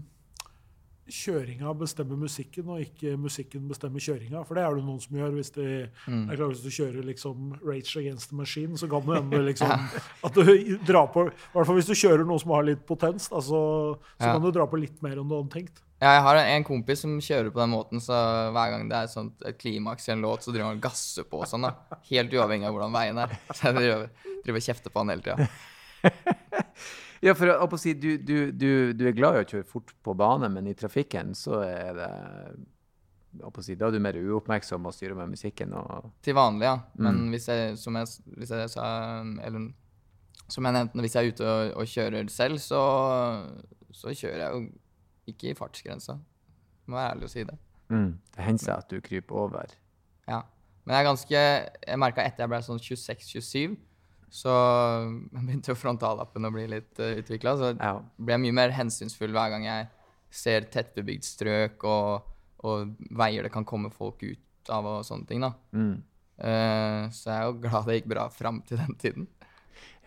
kjøringa bestemmer musikken, og ikke musikken bestemmer kjøringa. For det er det noen som gjør. Hvis, de, Mm. er klart, hvis du kjører liksom Rage Against the Machine, så kan det hende liksom, at du drar på I hvert fall hvis du kjører noe som har litt potens, da, så, så Ja. kan du dra på litt mer enn du hadde tenkt. Ja, jeg har en kompis som kjører på den måten, så hver gang det er sånt, et klimaks i en låt, så driver han og gasser på og sånn. da. Helt uavhengig av hvordan veien er. Så jeg driver, driver og kjefter på han hele tida. Ja, for å, å si, du, du, du, du er glad i å kjøre fort på bane, men i trafikken så er det å si, Da er du mer uoppmerksom og styrer med musikken og Til vanlig, ja. Men hvis jeg, som jeg, hvis jeg sa Eller som jeg nevnte, hvis jeg er ute og, og kjører selv, så, så kjører jeg jo ikke i fartsgrensa. Må være ærlig å si det. mm, Det hender seg at du kryper over. Ja. Men jeg er ganske Jeg merka etter jeg ble sånn 26-27, så begynte jo frontallappen å bli litt uh, utvikla. Så Ja. ble jeg mye mer hensynsfull hver gang jeg ser tettbebygd strøk og og veier det kan komme folk ut av og sånne ting. da. Mm. Uh, så jeg er jo glad det gikk bra fram til den tiden.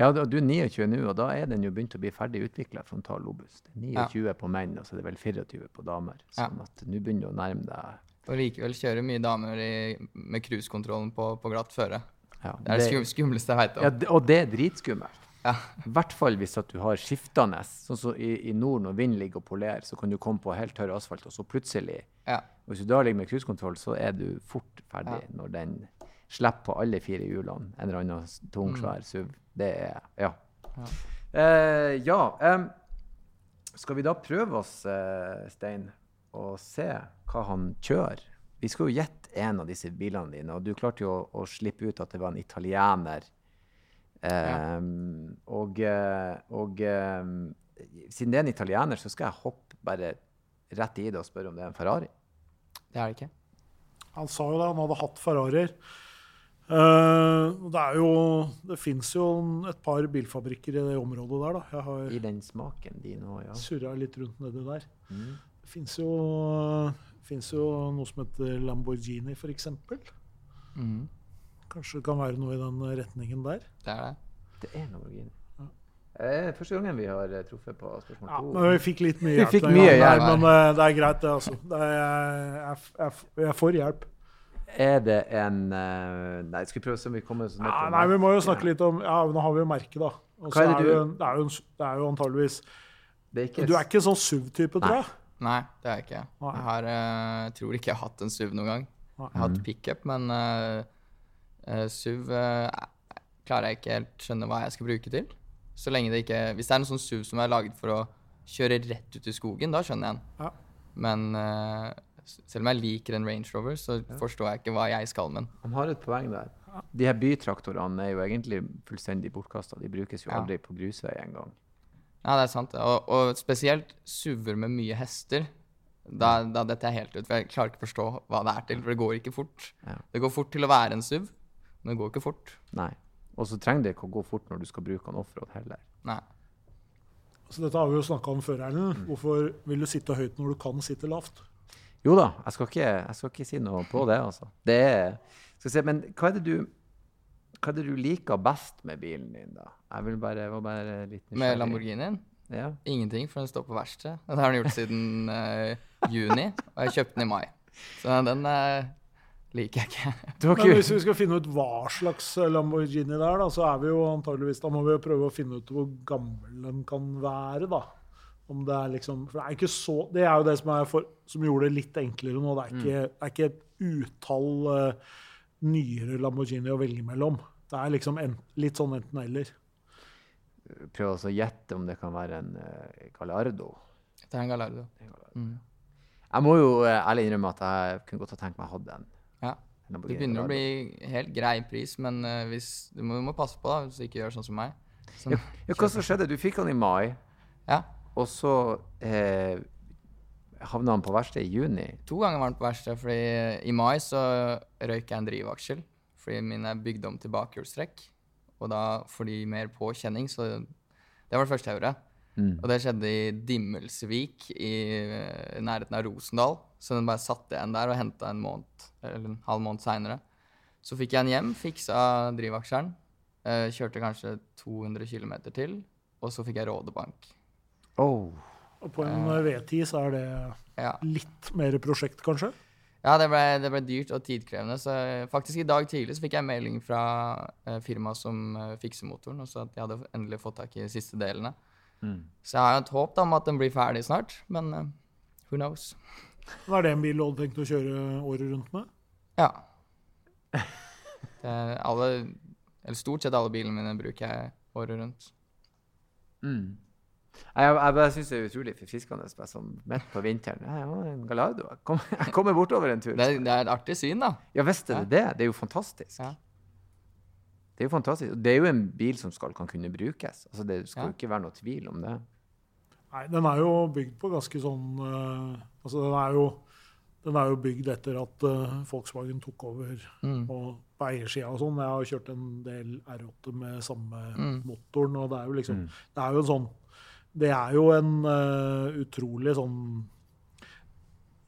Ja, du er 29 nå, og da er den jo begynt å bli ferdig utvikla, frontal lobus. Det er Ja. 29 på menn, og så er det vel 24 på damer. Sånn at nå begynner du å nærme deg Og likevel kjører mye damer i, med cruisekontrollen på, på glatt føre. Ja, Det er det skum, skumleste jeg veit ja, om. det- Og det er dritskummelt. Ja. I hvert fall hvis at du har skiftende. Sånn som i, i nord, når vinden ligger og polerer, så kan du komme på helt tørr asfalt, og så plutselig Ja. og Hvis du da ligger med cruisekontroll, så er du fort ferdig når den slipper på alle fire hjulene. En eller annen tung, svær SUV. Det er Ja. Ja. Eh, ja em, skal vi da prøve oss, eh, Stein, og se hva han kjører? Vi skal jo gjette en av disse bilene dine, og du klarte jo å, å slippe ut at det var en italiener. Em, Og, eh, og um, siden det er en italiener, så skal jeg hoppe bare rett i det og spørre om det er en Ferrari. Det er det ikke. Han sa jo det, han hadde hatt Ferrarier. Uh, det er jo Det fins jo et par bilfabrikker i det området der, da. Jeg har I den smaken din òg, ja. surra litt rundt nedi der. Mm. Det fins jo, finnes jo noe som heter Lamborghini, f.eks. Mm. Kanskje det kan være noe i den retningen der. Det er det. Det er Lamborghini. Eh, første gangen vi har eh, truffet på spørsmål Ja, to. men vi fikk litt mye Vi hjelp. fikk mye gangen hjelp. Men uh, det er greit, det, altså. Det er, jeg, jeg, jeg får hjelp. Er det en uh, Nei, skal vi prøve å se om vi kommer sånn Ja, nei, vi må jo snakke litt om Ja, nå har vi jo merket, da. Og Hva er det er du- det, jo, det, er jo, en- det er jo antageligvis Det er ikke Du er ikke sånn SUV-type, tror jeg. Nei, det har jeg ikke. Nei. Jeg har, uh, tror ikke jeg har hatt en SUV noen gang. Nei. Jeg har hatt pickup, men uh, SUV klarer jeg ikke helt skjønne hva jeg skal bruke til. Så lenge det ikke Hvis det er en sånn SUV som er laget for å kjøre rett ut i skogen, da skjønner jeg den. Ja. Men eh, selv om jeg liker en Range Rover, så forstår jeg ikke hva jeg skal med den. Han har et poeng der. De her bytraktorene er jo egentlig fullstendig bortkasta. De brukes jo Ja. aldri på grusvei engang. Ja, det er sant. Og, og spesielt SUV-er med mye hester. Da, da detter jeg helt ut, for jeg klarer ikke å forstå hva det er til. For det går ikke fort. Ja. Det går fort til å være en SUV, men det går ikke fort. Nei. Og så trenger det ikke å gå fort når du skal bruke en offroad heller. Nei. Så dette har vi jo snakka om før, Erlend. Hvorfor vil du sitte høyt når du kan sitte lavt? Jo da, jeg skal ikke, jeg skal ikke si noe på det, altså. Det er skal se, Men hva er det du hva er det du liker best med bilen din, da? Jeg vil bare, var bare litt Med Lamborghinien Ja. ingenting, for den står på verksted. Det har den gjort siden uh, juni, og jeg kjøpte den i mai. Så den uh, liker jeg ikke. Det var Men hvis vi skal finne ut hva slags Lamborghini det er, da, så er vi jo antageligvis Da må vi jo prøve å finne ut hvor gammel den kan være, da. Om det er liksom For det er ikke så Det er jo det som, er for, som gjorde det litt enklere nå. Det er ikke, det er ikke et utall eh, nyere Lamborghini å velge mellom. Det er liksom en, litt sånn enten-eller. Prøv å gjette om det kan være en uh, Gallardo. Det er en Gallardo. Mm. Jeg må jo eh, ærlig innrømme at jeg kunne godt ha tenkt meg å ha en. Ja. Det begynner å bli helt grei pris, men eh, hvis, du, må, du må passe på da, hvis du ikke gjør sånn som meg. Som, Ja, ja, hva som skjedde? Du fikk den i mai, ja. og så eh, havna han på verkstedet i juni. To ganger var han på verkstedet, fordi i mai så røyk jeg en drivaksjel. Fordi min er bygd om til bakhjulstrekk. Og da får de mer påkjenning, så det var det første jeg gjorde. Mm. Og det skjedde i Dimmelsvik i nærheten av Rosendal. Så den bare satte igjen der og henta en måned, eller en halv måned seinere. Så fikk jeg den hjem, fiksa drivaksjeren. Eh, kjørte kanskje 200 km til, og så fikk jeg rådebank. Oh. Og på en eh, V10 så er det Ja. litt mer prosjekt, kanskje. Ja, det ble, det ble dyrt og tidkrevende. Så eh, faktisk i dag tidlig så fikk jeg melding fra eh, firmaet som eh, fikser motoren, og så at jeg hadde endelig fått tak i de siste delene. Mm. Så jeg har jo et håp da, om at den blir ferdig snart, men who knows. Er det en bil du hadde tenkt å kjøre året rundt med? Ja. Det alle, eller stort sett alle bilene mine bruker jeg året rundt. Mm. Jeg, jeg, jeg bare syns det er utrolig forfriskende bare sånn midt på vinteren. Jeg ja, en Gallardo. Jeg kom- Jeg kommer bortover en tur. Det, er- det er et artig syn, da. Ja visst er det det. Det er jo fantastisk. Ja. Det er jo fantastisk. Og Det er jo en bil som skal kan kunne brukes. Altså, det skal Ja. jo ikke være noe tvil om det. Nei, den er jo bygd på ganske sånn uh, Altså, den er jo, den er jo bygd etter at uh, Volkswagen tok over Mm. og på eiersida og sånn. Jeg har kjørt en del R8 med samme Mm. motoren, og det er jo liksom Mm. Det er jo en sånn Det er jo en uh, utrolig sånn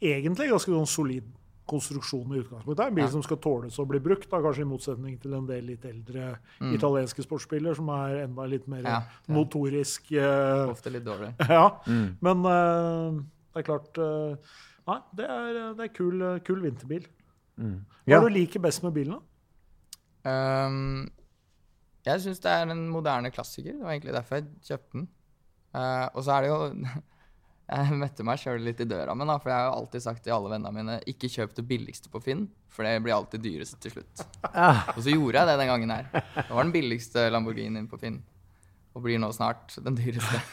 egentlig ganske sånn solid konstruksjon i utgangspunktet. En bil Ja. som skal tåles å bli brukt, da, kanskje i motsetning til en del litt eldre italienske sportsbiler som er enda litt mer Mm. Ja, ja. motorisk uh, Ofte litt dårlig. Ja. Mm. Men uh, det er klart Nei, det er, det er kul, kul vinterbil. Mm. Hva Ja. er det du liker best med bilen? da? Um, jeg syns det er en moderne klassiker. Det var egentlig derfor jeg kjøpte den. Eh, og så er det jo Jeg møtte meg sjøl litt i døra, men da, for jeg har jo alltid sagt til alle vennene mine ikke kjøp det billigste på Finn, for det blir alltid dyrest til slutt. Ah, Og så gjorde jeg det den gangen her. Det var den billigste Lamborghinien på Finn. Og blir nå snart den dyreste.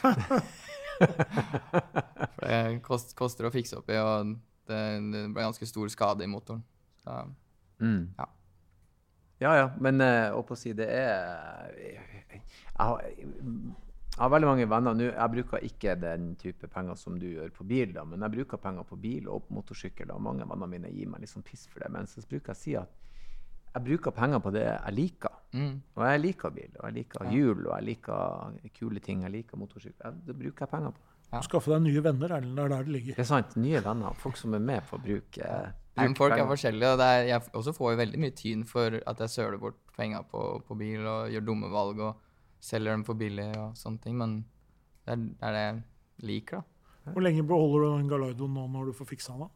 For det kost, koster å fikse opp i, og det, det ble ganske stor skade i motoren. Så mm. Ja. Ja, ja, men uh, opp å si det er jeg har, jeg har veldig mange venner nå. Jeg bruker ikke den type penger som du gjør på bil, da, men jeg bruker penger på bil og på motorsykkel. Og mange av vennene mine gir meg sånn piss for det. Men så bruker jeg å si at jeg bruker penger på det jeg liker. mm. Og jeg liker bil, og jeg liker hjul, og jeg liker kule ting. Jeg liker motorsykkel. Det bruker jeg penger på. Ja. Skaffe deg nye venner, Erlend. Det er der det ligger. Det er sant. Nye venner. Folk som er med på å bruke, bruke men folk er forskjellige, og det er, jeg også får jo veldig mye tyn for at jeg søler bort penger på, på bil og gjør dumme valg og selger dem for billig og sånne ting, men det er, det er det jeg liker, da. Hvor lenge beholder du den Galaidoen nå når du får fiksa den? da?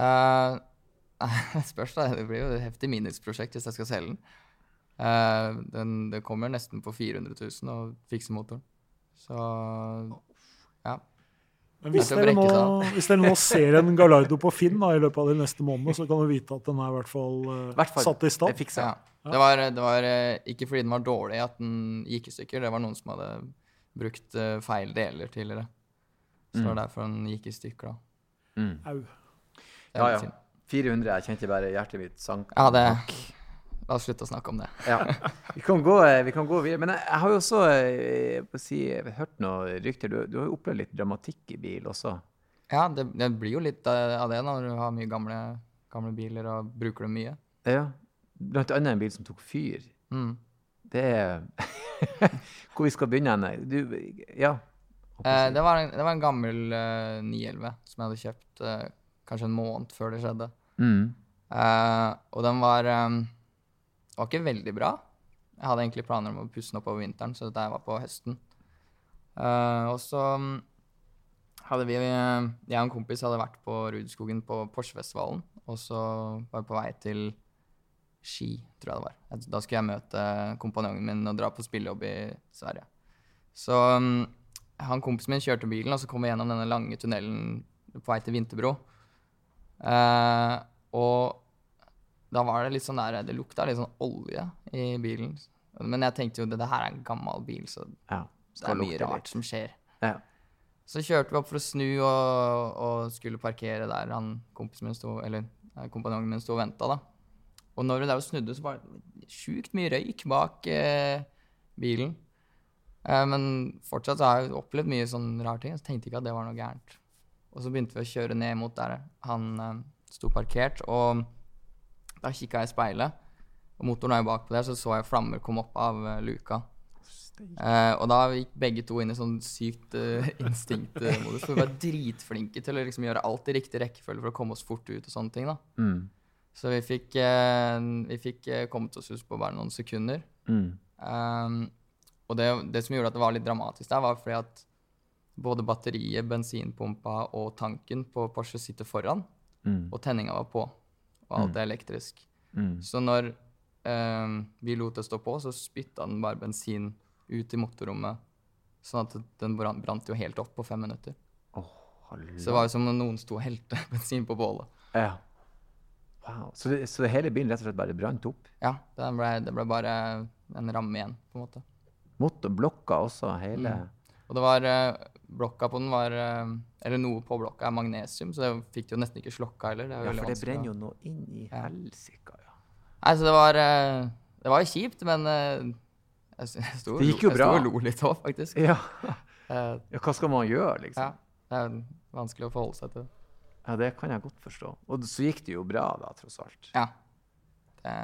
Eh, spørs, da. Det blir jo et heftig minusprosjekt hvis jeg skal selge den. Uh, den. Det kommer nesten på 400 000 å fikse motoren. Så ja. Men hvis dere, nå, hvis dere nå ser en Gallardo på Finn da, i løpet av de neste månedene, så kan du vite at den er i hvert fall, eh, Hvert fall, satt i stand. ja. Det var, det var eh, ikke fordi den var dårlig at den gikk i stykker, det var noen som hadde brukt eh, feil deler tidligere. Så det var derfor den gikk i stykker, da. Mm. Au. Er Ja, ja. 400. Jeg kjente bare hjertet mitt sank. Ja, det La oss slutte å snakke om det. Ja. Vi kan gå, eh, vi kan gå videre. Men jeg, jeg har jo også jeg på å si, hørt noen rykter. Du, du har jo opplevd litt dramatikk i bil også. Ja, det, det blir jo litt av av det når du har mye gamle, gamle biler og bruker dem mye. Ja. Blant annet en bil som tok fyr. Mm. Det er Hvor vi skal begynne hen? Du, ja. Eh, det, var en, det var en gammel uh, 911 som jeg hadde kjøpt uh, kanskje en måned før det skjedde. Mm. Eh, og den var eh, var ikke veldig bra. Jeg hadde egentlig planer om å pusse den opp over vinteren, så dette var på høsten. Uh, og så mm, hadde vi eh, Jeg og en kompis hadde vært på Rudskogen på Porsfestivalen, og så var vi på vei til Ski, tror jeg det var. Da skulle jeg møte kompanjongen min og dra på spillejobb i Sverige. Så um, han kompisen min kjørte bilen, og så kom vi gjennom denne lange tunnelen på vei til Vinterbro. Uh, og da var det litt sånn der Det lukta litt sånn olje i bilen. Men jeg tenkte jo det, det her er en gammel bil, så det er mye rart litt. som skjer. Ja. Så kjørte vi opp for å snu og, og skulle parkere der han kompisen min sto, eller eh, kompanjongen min sto og venta, da. Og når vi der og snudde, så var det sjukt mye røyk bak eh, bilen. Eh, men fortsatt så har jeg opplevd mye sånn rare ting. Så tenkte ikke at det var noe gærent. Og så begynte vi å kjøre ned mot der han eh, sto parkert, og da kikka jeg i speilet, og motoren er jo bakpå der, så så jeg flammer komme opp av eh, luka. Eh, og da gikk begge to inn i sånn sykt uh, instinktmodus. For vi var dritflinke til å liksom gjøre alt i riktig rekkefølge for å komme oss fort ut og sånne ting. da. Mm. Så vi fikk, eh, vi fikk eh, kommet oss ut på bare noen sekunder. Mm. Um, og det, det som gjorde at det var litt dramatisk der, var fordi at både batteriet, bensinpumpa og tanken på Porsche sitter foran, Mm. og tenninga var på. Og alt er elektrisk. Mm. Så når eh, vi lot det stå på, så spytta den bare bensin ut i motorrommet. Sånn at den brant jo helt opp på fem minutter. Oh. Så det var jo som om noen sto og helte bensin på bålet. Ja. Wow. Så, det, så hele bilen rett og slett bare brant opp? Ja, det ble, det ble bare en ramme igjen, på en måte. Motorblokka også, hele Og det var eh, Blokka på den var eh, Eller noe på blokka er magnesium, så det fikk de jo nesten ikke slokka heller. Det er Ja, for det brenner jo noe inn i helsika, ja. Nei, så det var eh, Det var jo kjipt, men jeg, sto Det gikk jo jeg sto og lo litt òg, faktisk. Ja. Ja. Hva skal man gjøre, liksom? ja, det er vanskelig å forholde seg til. Ja, det kan jeg godt forstå. Og så gikk det jo bra, da, tross alt. Ja. Det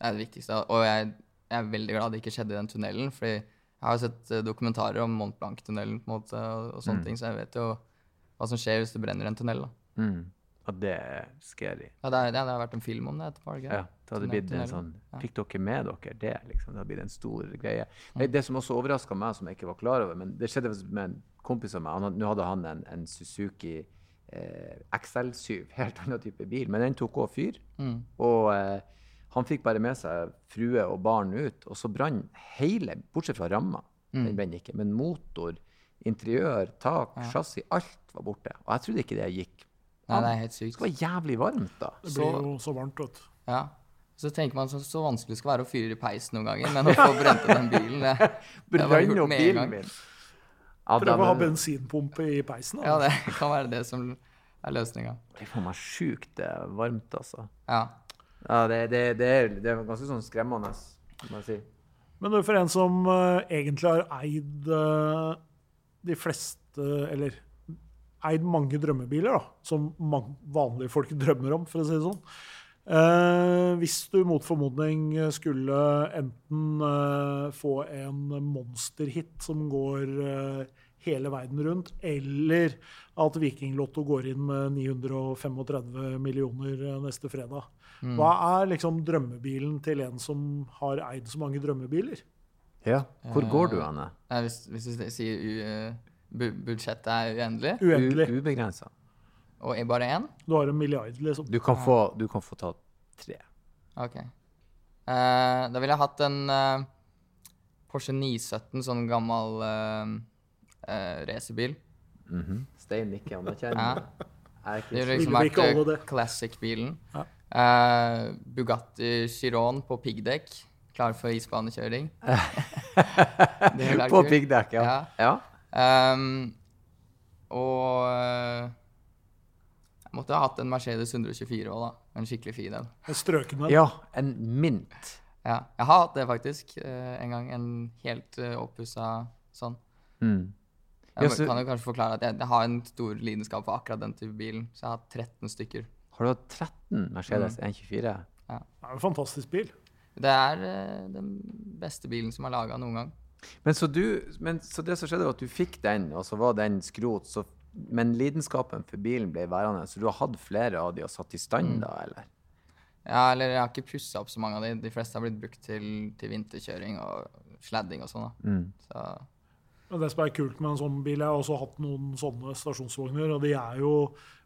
det, er det viktigste. Og jeg, jeg er veldig glad det ikke skjedde i den tunnelen, fordi jeg har sett eh, dokumentarer om Mont Blanc-tunnelen og, og sånne Mm. ting, så jeg vet jo hva som skjer hvis det brenner en tunnel. da. Mm. Og det er scary. Ja, det, er, det har vært en film om det etterpå. par det ikke? Ja, det hadde blitt en sånn Fikk dere med dere det? liksom? Det hadde blitt en stor greie. Nei, det som også overraska meg, som jeg ikke var klar over, men det skjedde med en kompis av meg. Nå hadde han en, en Suzuki eh, XL7, helt annen type bil, men den tok òg fyr. Mm. Og eh, han fikk bare med seg frue og barn ut, og så brann hele, bortsett fra ramma. Mm. Den brant ikke. Men motor, interiør, tak, chassis, alt var borte. Og jeg trodde ikke det gikk. Nei, det er helt sykt. Det var jævlig varmt, da. Det blir jo så varmt, vet du. Ja. Så tenker man så, så vanskelig det skal være å fyre i peisen noen ganger, men å få brent opp den bilen, det, det var gjort med en bilen gang. min. Ja, Prøve å ha bensinpumpe i peisen. Ja, det kan være det som er løsninga. Det er faen meg sjukt eh, varmt, altså. Ja. Ja, det, det, det, er, det er ganske sånn skremmende, må jeg si. Men for en som uh, egentlig har eid uh, de fleste Eller eid mange drømmebiler, da, som vanlige folk drømmer om, for å si det sånn. Uh, hvis du mot formodning skulle enten få en monsterhit som går hele verden rundt, eller at Vikinglotto går inn med 935 millioner neste fredag. Hva er liksom drømmebilen til en som har eid så mange drømmebiler? Ja. Hvor går du, Anne? Nei, hvis, hvis du sier u, eh, bu, budsjettet er uendelig, Uendelig. Ubegrensa. og er bare én Du har en milliard, liksom. Du, kan få- du kan få ta tre. OK. Uh, da ville jeg hatt en uh, Porsche 917, sånn gammel uh, racerbil. -hmm. Stein nikker anerkjennende. Ja. er Det ikke ville Ville liksom vært eh, det? classic-bilen. Ja. Eh, Bugatti Chiron på piggdekk, klar for isbanekjøring. På piggdekk, ja. Ja. ja. Um, og uh, jeg måtte ha hatt en Mercedes 124 òg, da. En skikkelig fin en. En strøken en. Ja, en mint. Ja, jeg har hatt det faktisk uh, en gang. En helt uh, oppussa sånn. Mm. Jeg Ja, så- kan jo kanskje forklare at jeg, jeg har en stor lidenskap for akkurat den type bilen. Så jeg har hatt 13 stykker. Har du hatt 13 Mercedes 124? Det er en fantastisk bil. Det er eh, den beste bilen som er laga noen gang. Men så, du, men så det som skjedde, var at du fikk den, og så var den skrot, så, men lidenskapen for bilen ble værende. Så du har hatt flere av de og satt i stand, da, eller? Ja, eller jeg har ikke pussa opp så mange av de. De fleste har blitt brukt til, til vinterkjøring og sladding og sånn. da. Mm. Så Men det som er kult med en sånn bil, jeg har også hatt noen sånne stasjonsvogner, og de er jo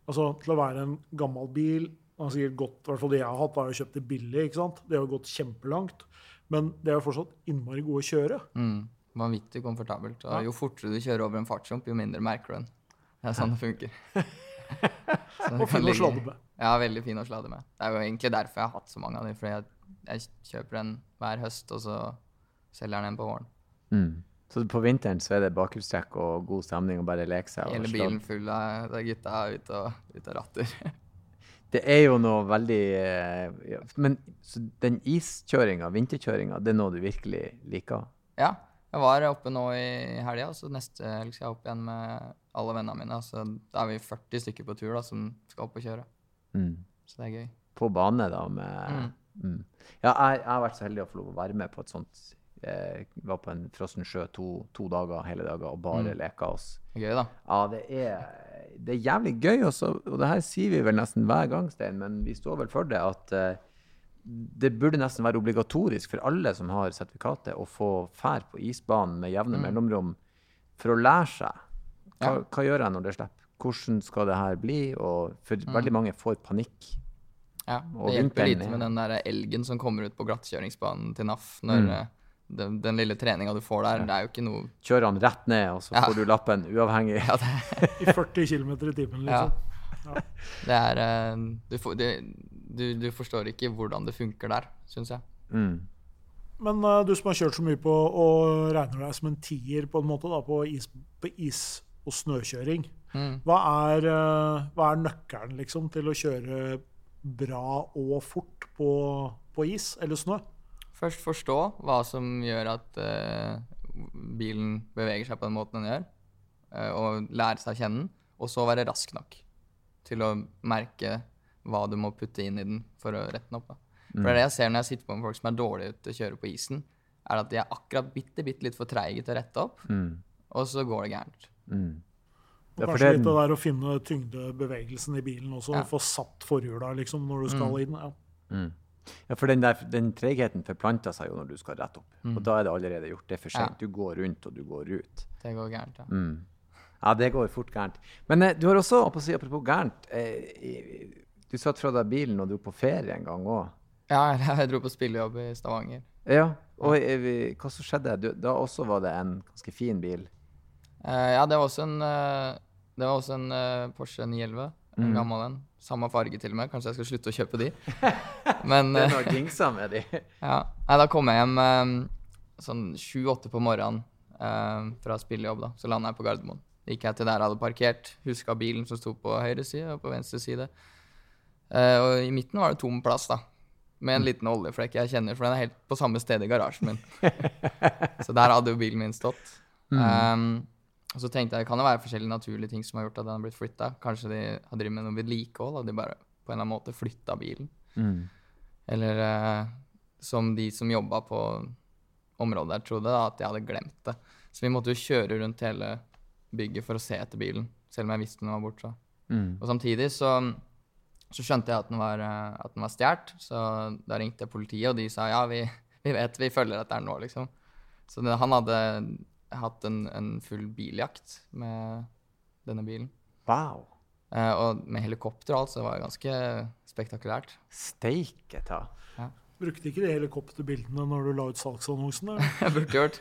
altså Til å være en gammel bil han sier godt, hvert fall Det jeg har hatt, var jo kjøpt det billig. ikke sant? Det har jo gått kjempelangt. Men det er jo fortsatt innmari gode å kjøre. Mm, vanvittig komfortabelt. Og jo fortere du kjører over en fartshump, jo mindre merker du den. Det er sånn det funker. Så Og fin å sladde med. Ja, veldig fin å sladde med. Det er jo egentlig derfor jeg har hatt så mange av dem. Fordi jeg, jeg kjøper en hver høst, og så selger jeg den på våren. Mm. Så på vinteren så er det bakhjulstrekk og god stemning og bare leke seg? Hele bilen full av gutta ute og, ut og ratter. Det er jo noe veldig eh, ja, Men så den iskjøringa, vinterkjøringa, det er noe du virkelig liker? ja, jeg var oppe nå i helga, og så neste helg skal jeg opp igjen med alle vennene mine. Så da er vi 40 stykker på tur da, som skal opp og kjøre. Mm. Så det er gøy. På bane, da, med mm. Ja, jeg, jeg har vært så heldig å få lov å være med på et sånt eh, Var på en frossen sjø to, to dager, hele dager, og bare Mm. leka oss. Gøy, da. Ja, det er, det er jævlig gøy, også, og det her sier vi vel nesten hver gang, Stein, men vi står vel for det at eh, det burde nesten være obligatorisk for alle som har sertifikatet, å få fær på isbanen med jevne mellomrom for å lære seg. Hva, Ja. hva gjør jeg når det slipper? Hvordan skal det her bli? Og for veldig mange får panikk. Ja, det hjelper lite med den der elgen som kommer ut på glattkjøringsbanen til NAF. Når eh, den, den lille treninga du får der, det er jo ikke noe Kjører han rett ned, og så Ja. får du lappen uavhengig. ja, det, I 40 km i timen, ja. liksom. det er eh, du, får- det, du, du forstår ikke hvordan det funker der, syns jeg. Mm. Men uh, du som har kjørt så mye på og regner deg som en tier på en måte da, på is, på is og snøkjøring, Mm. hva er, uh, hva er nøkkelen liksom, til å kjøre bra og fort på, på is eller snø? Først forstå hva som gjør at uh, bilen beveger seg på den måten den gjør, uh, og lære seg å kjenne den, og så være rask nok til å merke hva du må putte inn i den for å rette den opp. Da. For det er det jeg ser når jeg sitter på med folk som er dårlige til å kjøre på isen, er at de er akkurat bitte, bitte litt for treige til å rette opp, Mm. og så går det gærent. Mm. Og Ja, kanskje det- litt det der å finne tyngdebevegelsen i bilen også. Ja. Få satt forhjula liksom, når du skal Mm. inn. Ja. Mm. Ja, for den, der, den tregheten forplanter seg jo når du skal rett opp. Mm. Og da er det allerede gjort. Det er for Ja. sent. Du går rundt, og du går ut. Det går gærent, ja. Mm. Ja, det går fort gærent. Men eh, du har også, si, apropos gærent eh, Du satt fra deg bilen og dro på ferie en gang òg. Ja, jeg dro på spillejobb i Stavanger. Ja. Og eh, vi- hva som skjedde? Du, da også var det en ganske fin bil. Eh, ja, det var også en, eh, det var også en eh, Porsche 911. En Mm. gammel en. Samme farge til og med. Kanskje jeg skal slutte å kjøpe de. Men Det eh, er noe jinxa med de. ja. Nei, da kom jeg hjem eh, sånn sju-åtte på morgenen eh, fra spillejobb. da. Så landa jeg på Gardermoen. Gikk jeg til der jeg hadde parkert. Huska bilen som sto på høyre side og på venstre side. Eh, og i midten var det tom plass, da. Med en liten oljeflekk jeg kjenner, for den er helt på samme sted i garasjen min. så der hadde jo bilen min stått. Um, og så tenkte jeg det kan jo være forskjellige naturlige ting som har gjort at den har blitt flytta. Kanskje de har drevet med noe vedlikehold, og de bare på en eller annen måte flytta bilen. Mm. Eller eh, som de som jobba på området der, trodde, da, at jeg hadde glemt det. Så vi måtte jo kjøre rundt hele bygget for å se etter bilen, selv om jeg visste den var borte. Mm. Og samtidig så, så skjønte jeg at den var, eh, at den var stjålet, så da ringte jeg politiet, og de sa ja, vi, vi vet, vi følger etter den nå, liksom. Så det, han hadde hatt en, en full biljakt med denne bilen. Wow. Eh, og med helikopter og alt, så det var ganske spektakulært. Steike ta. Brukte ikke de helikopterbildene når du la ut salgsannonsen? Jeg burde gjort.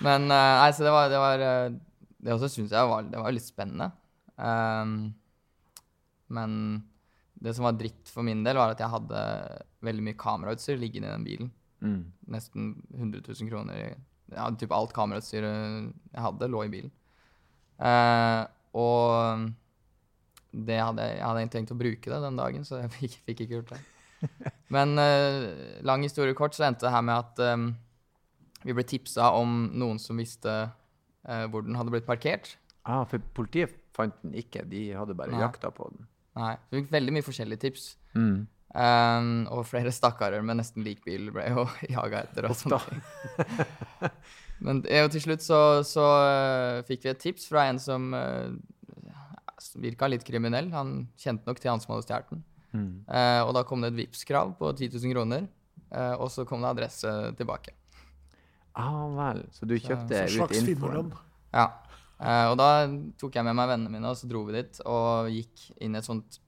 Men eh, nei, så det var Det, var, eh, det også syns jeg var, det var litt spennende. Um, men det som var dritt for min del, var at jeg hadde veldig mye kamerautstyr liggende i den bilen. Mm. Nesten 100 000 kroner. i- Ja, typ alt kamerautstyret jeg hadde, lå i bilen. Eh, og det hadde, jeg hadde ikke tenkt å bruke det den dagen, så jeg fikk, fikk ikke gjort det. Men eh, lang historie kort, så endte det her med at eh, vi ble tipsa om noen som visste eh, hvor den hadde blitt parkert. Ah, for politiet fant den ikke. De hadde bare Nei. jakta på den. Nei, så vi fikk veldig mye forskjellige tips. Mm. Eh, og flere stakkarer med nesten lik bil ble jo jaga etter. og sånne ting. Men eh, til slutt så, så uh, fikk vi et tips fra en som uh, virka litt kriminell. Han kjente nok til han som hadde stjålet den. Mm. Uh, og da kom det et Vipps-krav på 10 000 kroner. Uh, og så kom det adresse tilbake. Ah vel. Så du kjøpte så, ut slags infoen? Ja. Eh, og da tok jeg med meg vennene mine, og så dro vi dit. Og gikk inn i et sånt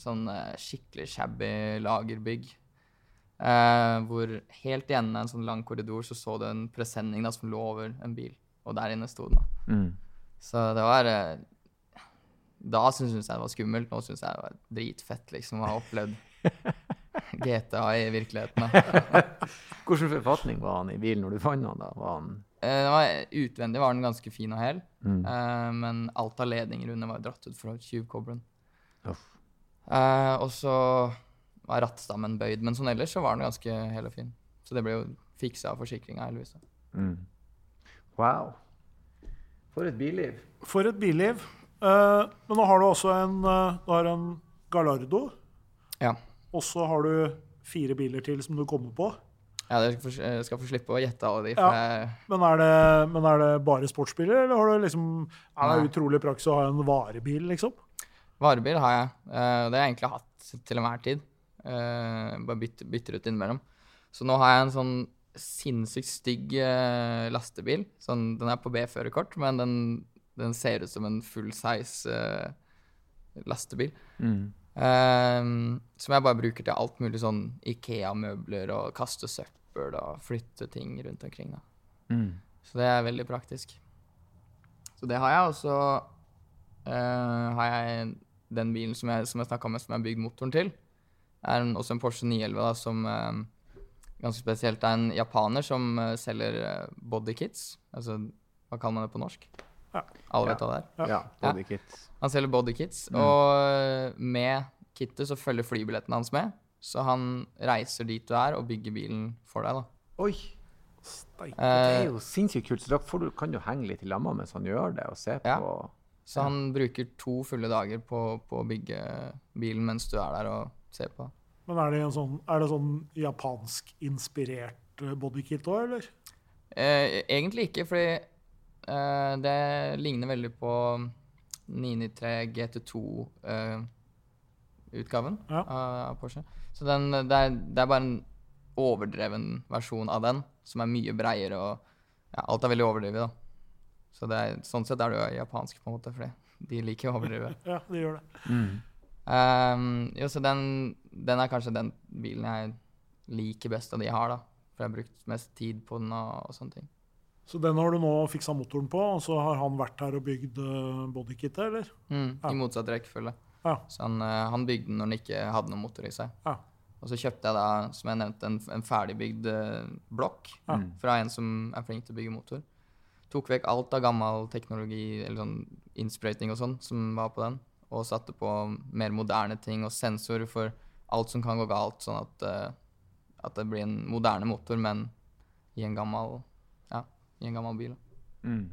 sånn eh, skikkelig shabby lagerbygg. Uh, hvor helt i enden av en sånn lang korridor så så du en presenning da, som lå over en bil. Og der inne sto den. da. Mm. Så det var uh, Da syntes jeg det var skummelt. Nå syns jeg det var dritfett liksom å ha opplevd GTA i virkeligheten. da. Hvilken forfatning var han i bilen når du fant han da? Var han Uh, var, utvendig var den ganske fin og hel, mm. men alt av ledninger under var dratt ut fra tjuvkoblen. Uff. Eh, og så var rattstammen bøyd, men sånn ellers så var den ganske hel og fin. Så det ble jo fiksa av forsikringa, heldigvis. Mm. Wow. For et billiv. For et billiv. Eh, men nå har du også en, eh, du har en Gallardo, Ja. og så har du fire biler til som du kommer på. ja jeg skal, få- skal få slippe å gjette alle de. For Ja. jeg, Men er det, men er det bare sportsbiler, eller har du liksom Er det Nei. utrolig praksis å ha en varebil, liksom? Varebil har jeg. eh, det har jeg egentlig hatt til enhver tid. Eh, bare bytter, bytter ut innimellom. Så nå har jeg en sånn sinnssykt stygg eh, lastebil. Sånn, den er på B-førerkort, men den, den ser ut som en full size lastebil. Mm. Ehm, som jeg bare bruker til alt mulig sånn Ikea-møbler og kaste søppel og flytte ting rundt omkring. da. Mm. Så det er veldig praktisk. Så det har jeg, og så eh, har jeg den bilen som jeg, som jeg snakka med, som jeg har bygd motoren til. er en, også en Porsche 911 da, som eh, ganske spesielt er en japaner som eh, selger eh, bodykits. Altså, hva kaller man det på norsk? Ja. Alle vet hva det er? Ja. Ja, bodykit. Han selger bodykits, Mm. og eh, med kittet så følger flybilletten hans med. Så han reiser dit du er, og bygger bilen for deg, da. Oi! Steik. Det er Eh, jo sinnssykt kult. Så da får du, kan du henge litt i lamma mens han gjør det, og se på Ja. Så han bruker to fulle dager på, på å bygge bilen mens du er der og ser på. Men er det, en sånn, er det sånn japansk-inspirert eh, bodykit òg, eller? Eh, egentlig ikke, fordi Eh, det ligner veldig på 993 GT2-utgaven Ja. av Porsche. Så den, det, er, det er bare en overdreven versjon av den, som er mye breiere og ja, Alt er veldig overdrevet, da. Så det er, sånn sett er det jo japansk, på en måte, fordi de liker å overdrive. Ja, de gjør det. Ehm, jo, så den, den er kanskje den bilen jeg liker best av de jeg har, da. For jeg har brukt mest tid på den og, og sånne ting. Så den har du nå fiksa motoren på, og så har han vært her og bygd uh, bodykittet, eller? Mm, Ja. I motsatt rekkefølge. Ja. Så han, eh, han bygde den når den ikke hadde noen motor i seg. Ja. Og så kjøpte jeg da, som jeg nevnte, en, en ferdigbygd eh, blokk Ja. fra en som er flink til å bygge motor. Tok vekk alt av gammel teknologi, eller sånn innsprøytning og sånn, som var på den, og satte på mer moderne ting og sensorer for alt som kan gå galt, sånn at, uh, at det blir en moderne motor, men i en gammel, ja, i en gammel bil. Mm.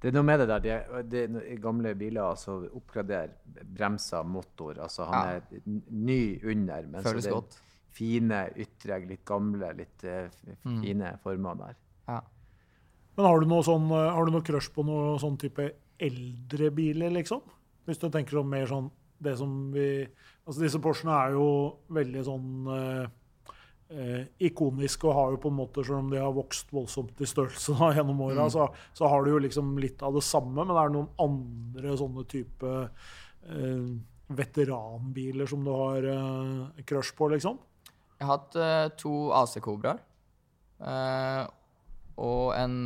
Det er noe med det der. Det, det, I gamle biler altså oppgraderer bremser, motor. Altså han Ja. er ny under, men så det er godt. fine ytre, litt gamle, litt uh, fine Mm. former der. Ja. Men har du noe sånn, uh, har du noe crush på noe sånn type eldre biler, liksom? Hvis du tenker om mer sånn det som vi Altså disse Porschene er jo veldig sånn uh, eh, ikoniske og har jo på en måte, selv om de har vokst voldsomt i størrelse da, gjennom åra, så, så har du jo liksom litt av det samme. Men er det noen andre sånne type eh, veteranbiler som du har eh, crush på, liksom? Jeg har hatt eh, to AC Cobraer. eh, og en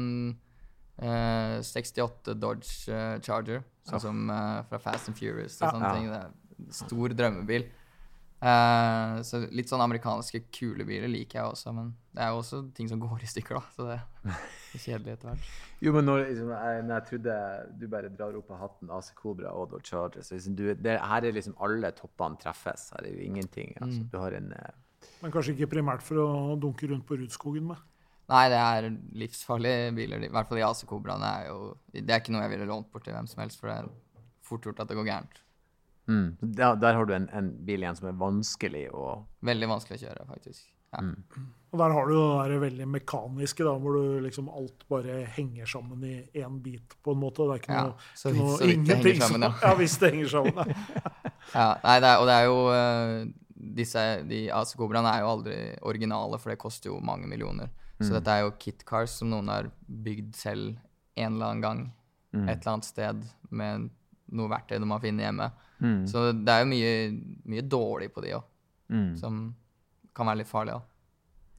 eh, 68 Dodge eh, Charger, sånn som eh, fra Fast and Furious og sånne Ja. ting. Det er en stor drømmebil. Eh, så litt sånn amerikanske kule biler liker jeg også, men det er jo også ting som går i stykker, da. Så det er kjedelig etter hvert. Jo, men når, liksom, jeg, når jeg trodde du bare drar opp av hatten AC Cobra og Dodge Charger så liksom, du, det, Her er liksom alle toppene treffes. Her er jo ingenting. Altså, Mm. Du har en eh, Men kanskje ikke primært for å dunke rundt på Rudskogen med? Nei, det er livsfarlige biler. I hvert fall de AC Cobraene er jo Det er ikke noe jeg ville lånt bort til hvem som helst, for det er fort gjort at det går gærent. mm, der, der har du en, en bil igjen som er vanskelig å Veldig vanskelig å kjøre, faktisk. Ja. Og der har du det veldig mekaniske, da, hvor du liksom alt bare henger sammen i én bit, på en måte. Det er ikke Ja, noe, så ikke vidt- noe så vidt det henger sammen, som- ja. ja. hvis det henger sammen. Ja. Ja, nei, det er, og det er jo eh, disse, De AC Cobraene er jo aldri originale, for det koster jo mange millioner. Så dette er jo kit cars som noen har bygd selv en eller annen gang et eller annet sted med noe verktøy de har funnet hjemme. mm, Så det er jo mye, mye dårlig på de òg, mm, som kan være litt farlig.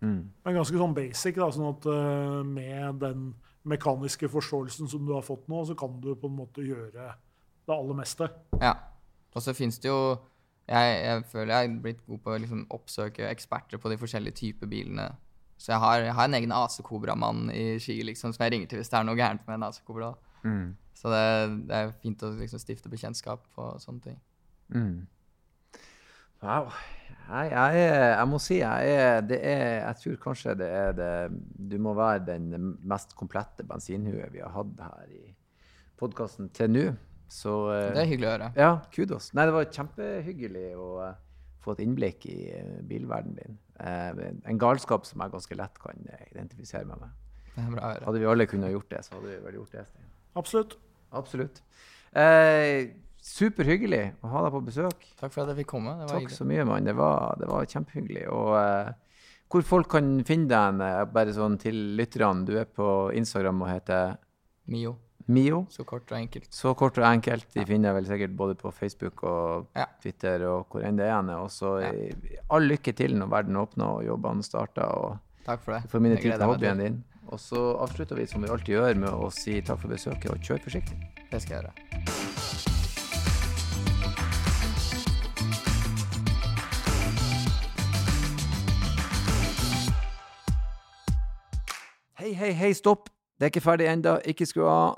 mm. Men ganske sånn basic, da, sånn at eh, med den mekaniske forståelsen som du har fått nå, så kan du på en måte gjøre det aller meste. Ja. Og så fins det jo jeg, jeg føler jeg har blitt god på å liksom oppsøke eksperter på de forskjellige typer bilene. Så jeg har, jeg har en egen AC Cobra-mann i Ski liksom, som jeg ringer til hvis det er noe gærent med en AC Cobra. Mm. Så det, det er fint å liksom stifte bekjentskap på sånne ting. Mm. Wow. Jeg, jeg, jeg må si jeg er, det er Jeg tror kanskje det er det Du må være den mest komplette bensinhue vi har hatt her i podkasten til nå. Så eh, Det er hyggelig å høre. Ja, kudos. Nei, det var kjempehyggelig å eh, få et innblikk i uh, bilverdenen din. Eh, en galskap som jeg ganske lett kan eh, identifisere meg med. Er bra. Hadde vi alle kunnet gjort det, så hadde vi vel gjort det. Stein. Absolutt. Absolutt. Eh, Superhyggelig å ha deg på besøk. Takk for at jeg fikk komme. Det var Takk hyggelig. så mye, mann. Det var, det var kjempehyggelig. Og eh, hvor folk kan finne deg, eh, bare sånn til lytterne. Du er på Instagram og heter Mio. Mio. Så kort og enkelt. Så kort og enkelt. De finner vel sikkert både på Facebook og Ja. Twitter og hvor enn det er. Og så Ja. eh, all lykke til når verden åpner og jobbene starter. og Takk for det. du får minne til hobbyen din. Og så avslutter vi som vi alltid gjør, med å si takk for besøket og kjør forsiktig. Det skal jeg gjøre. Hei, hei, hei, stopp! Det er ikke ferdig ennå. Ikke skru av.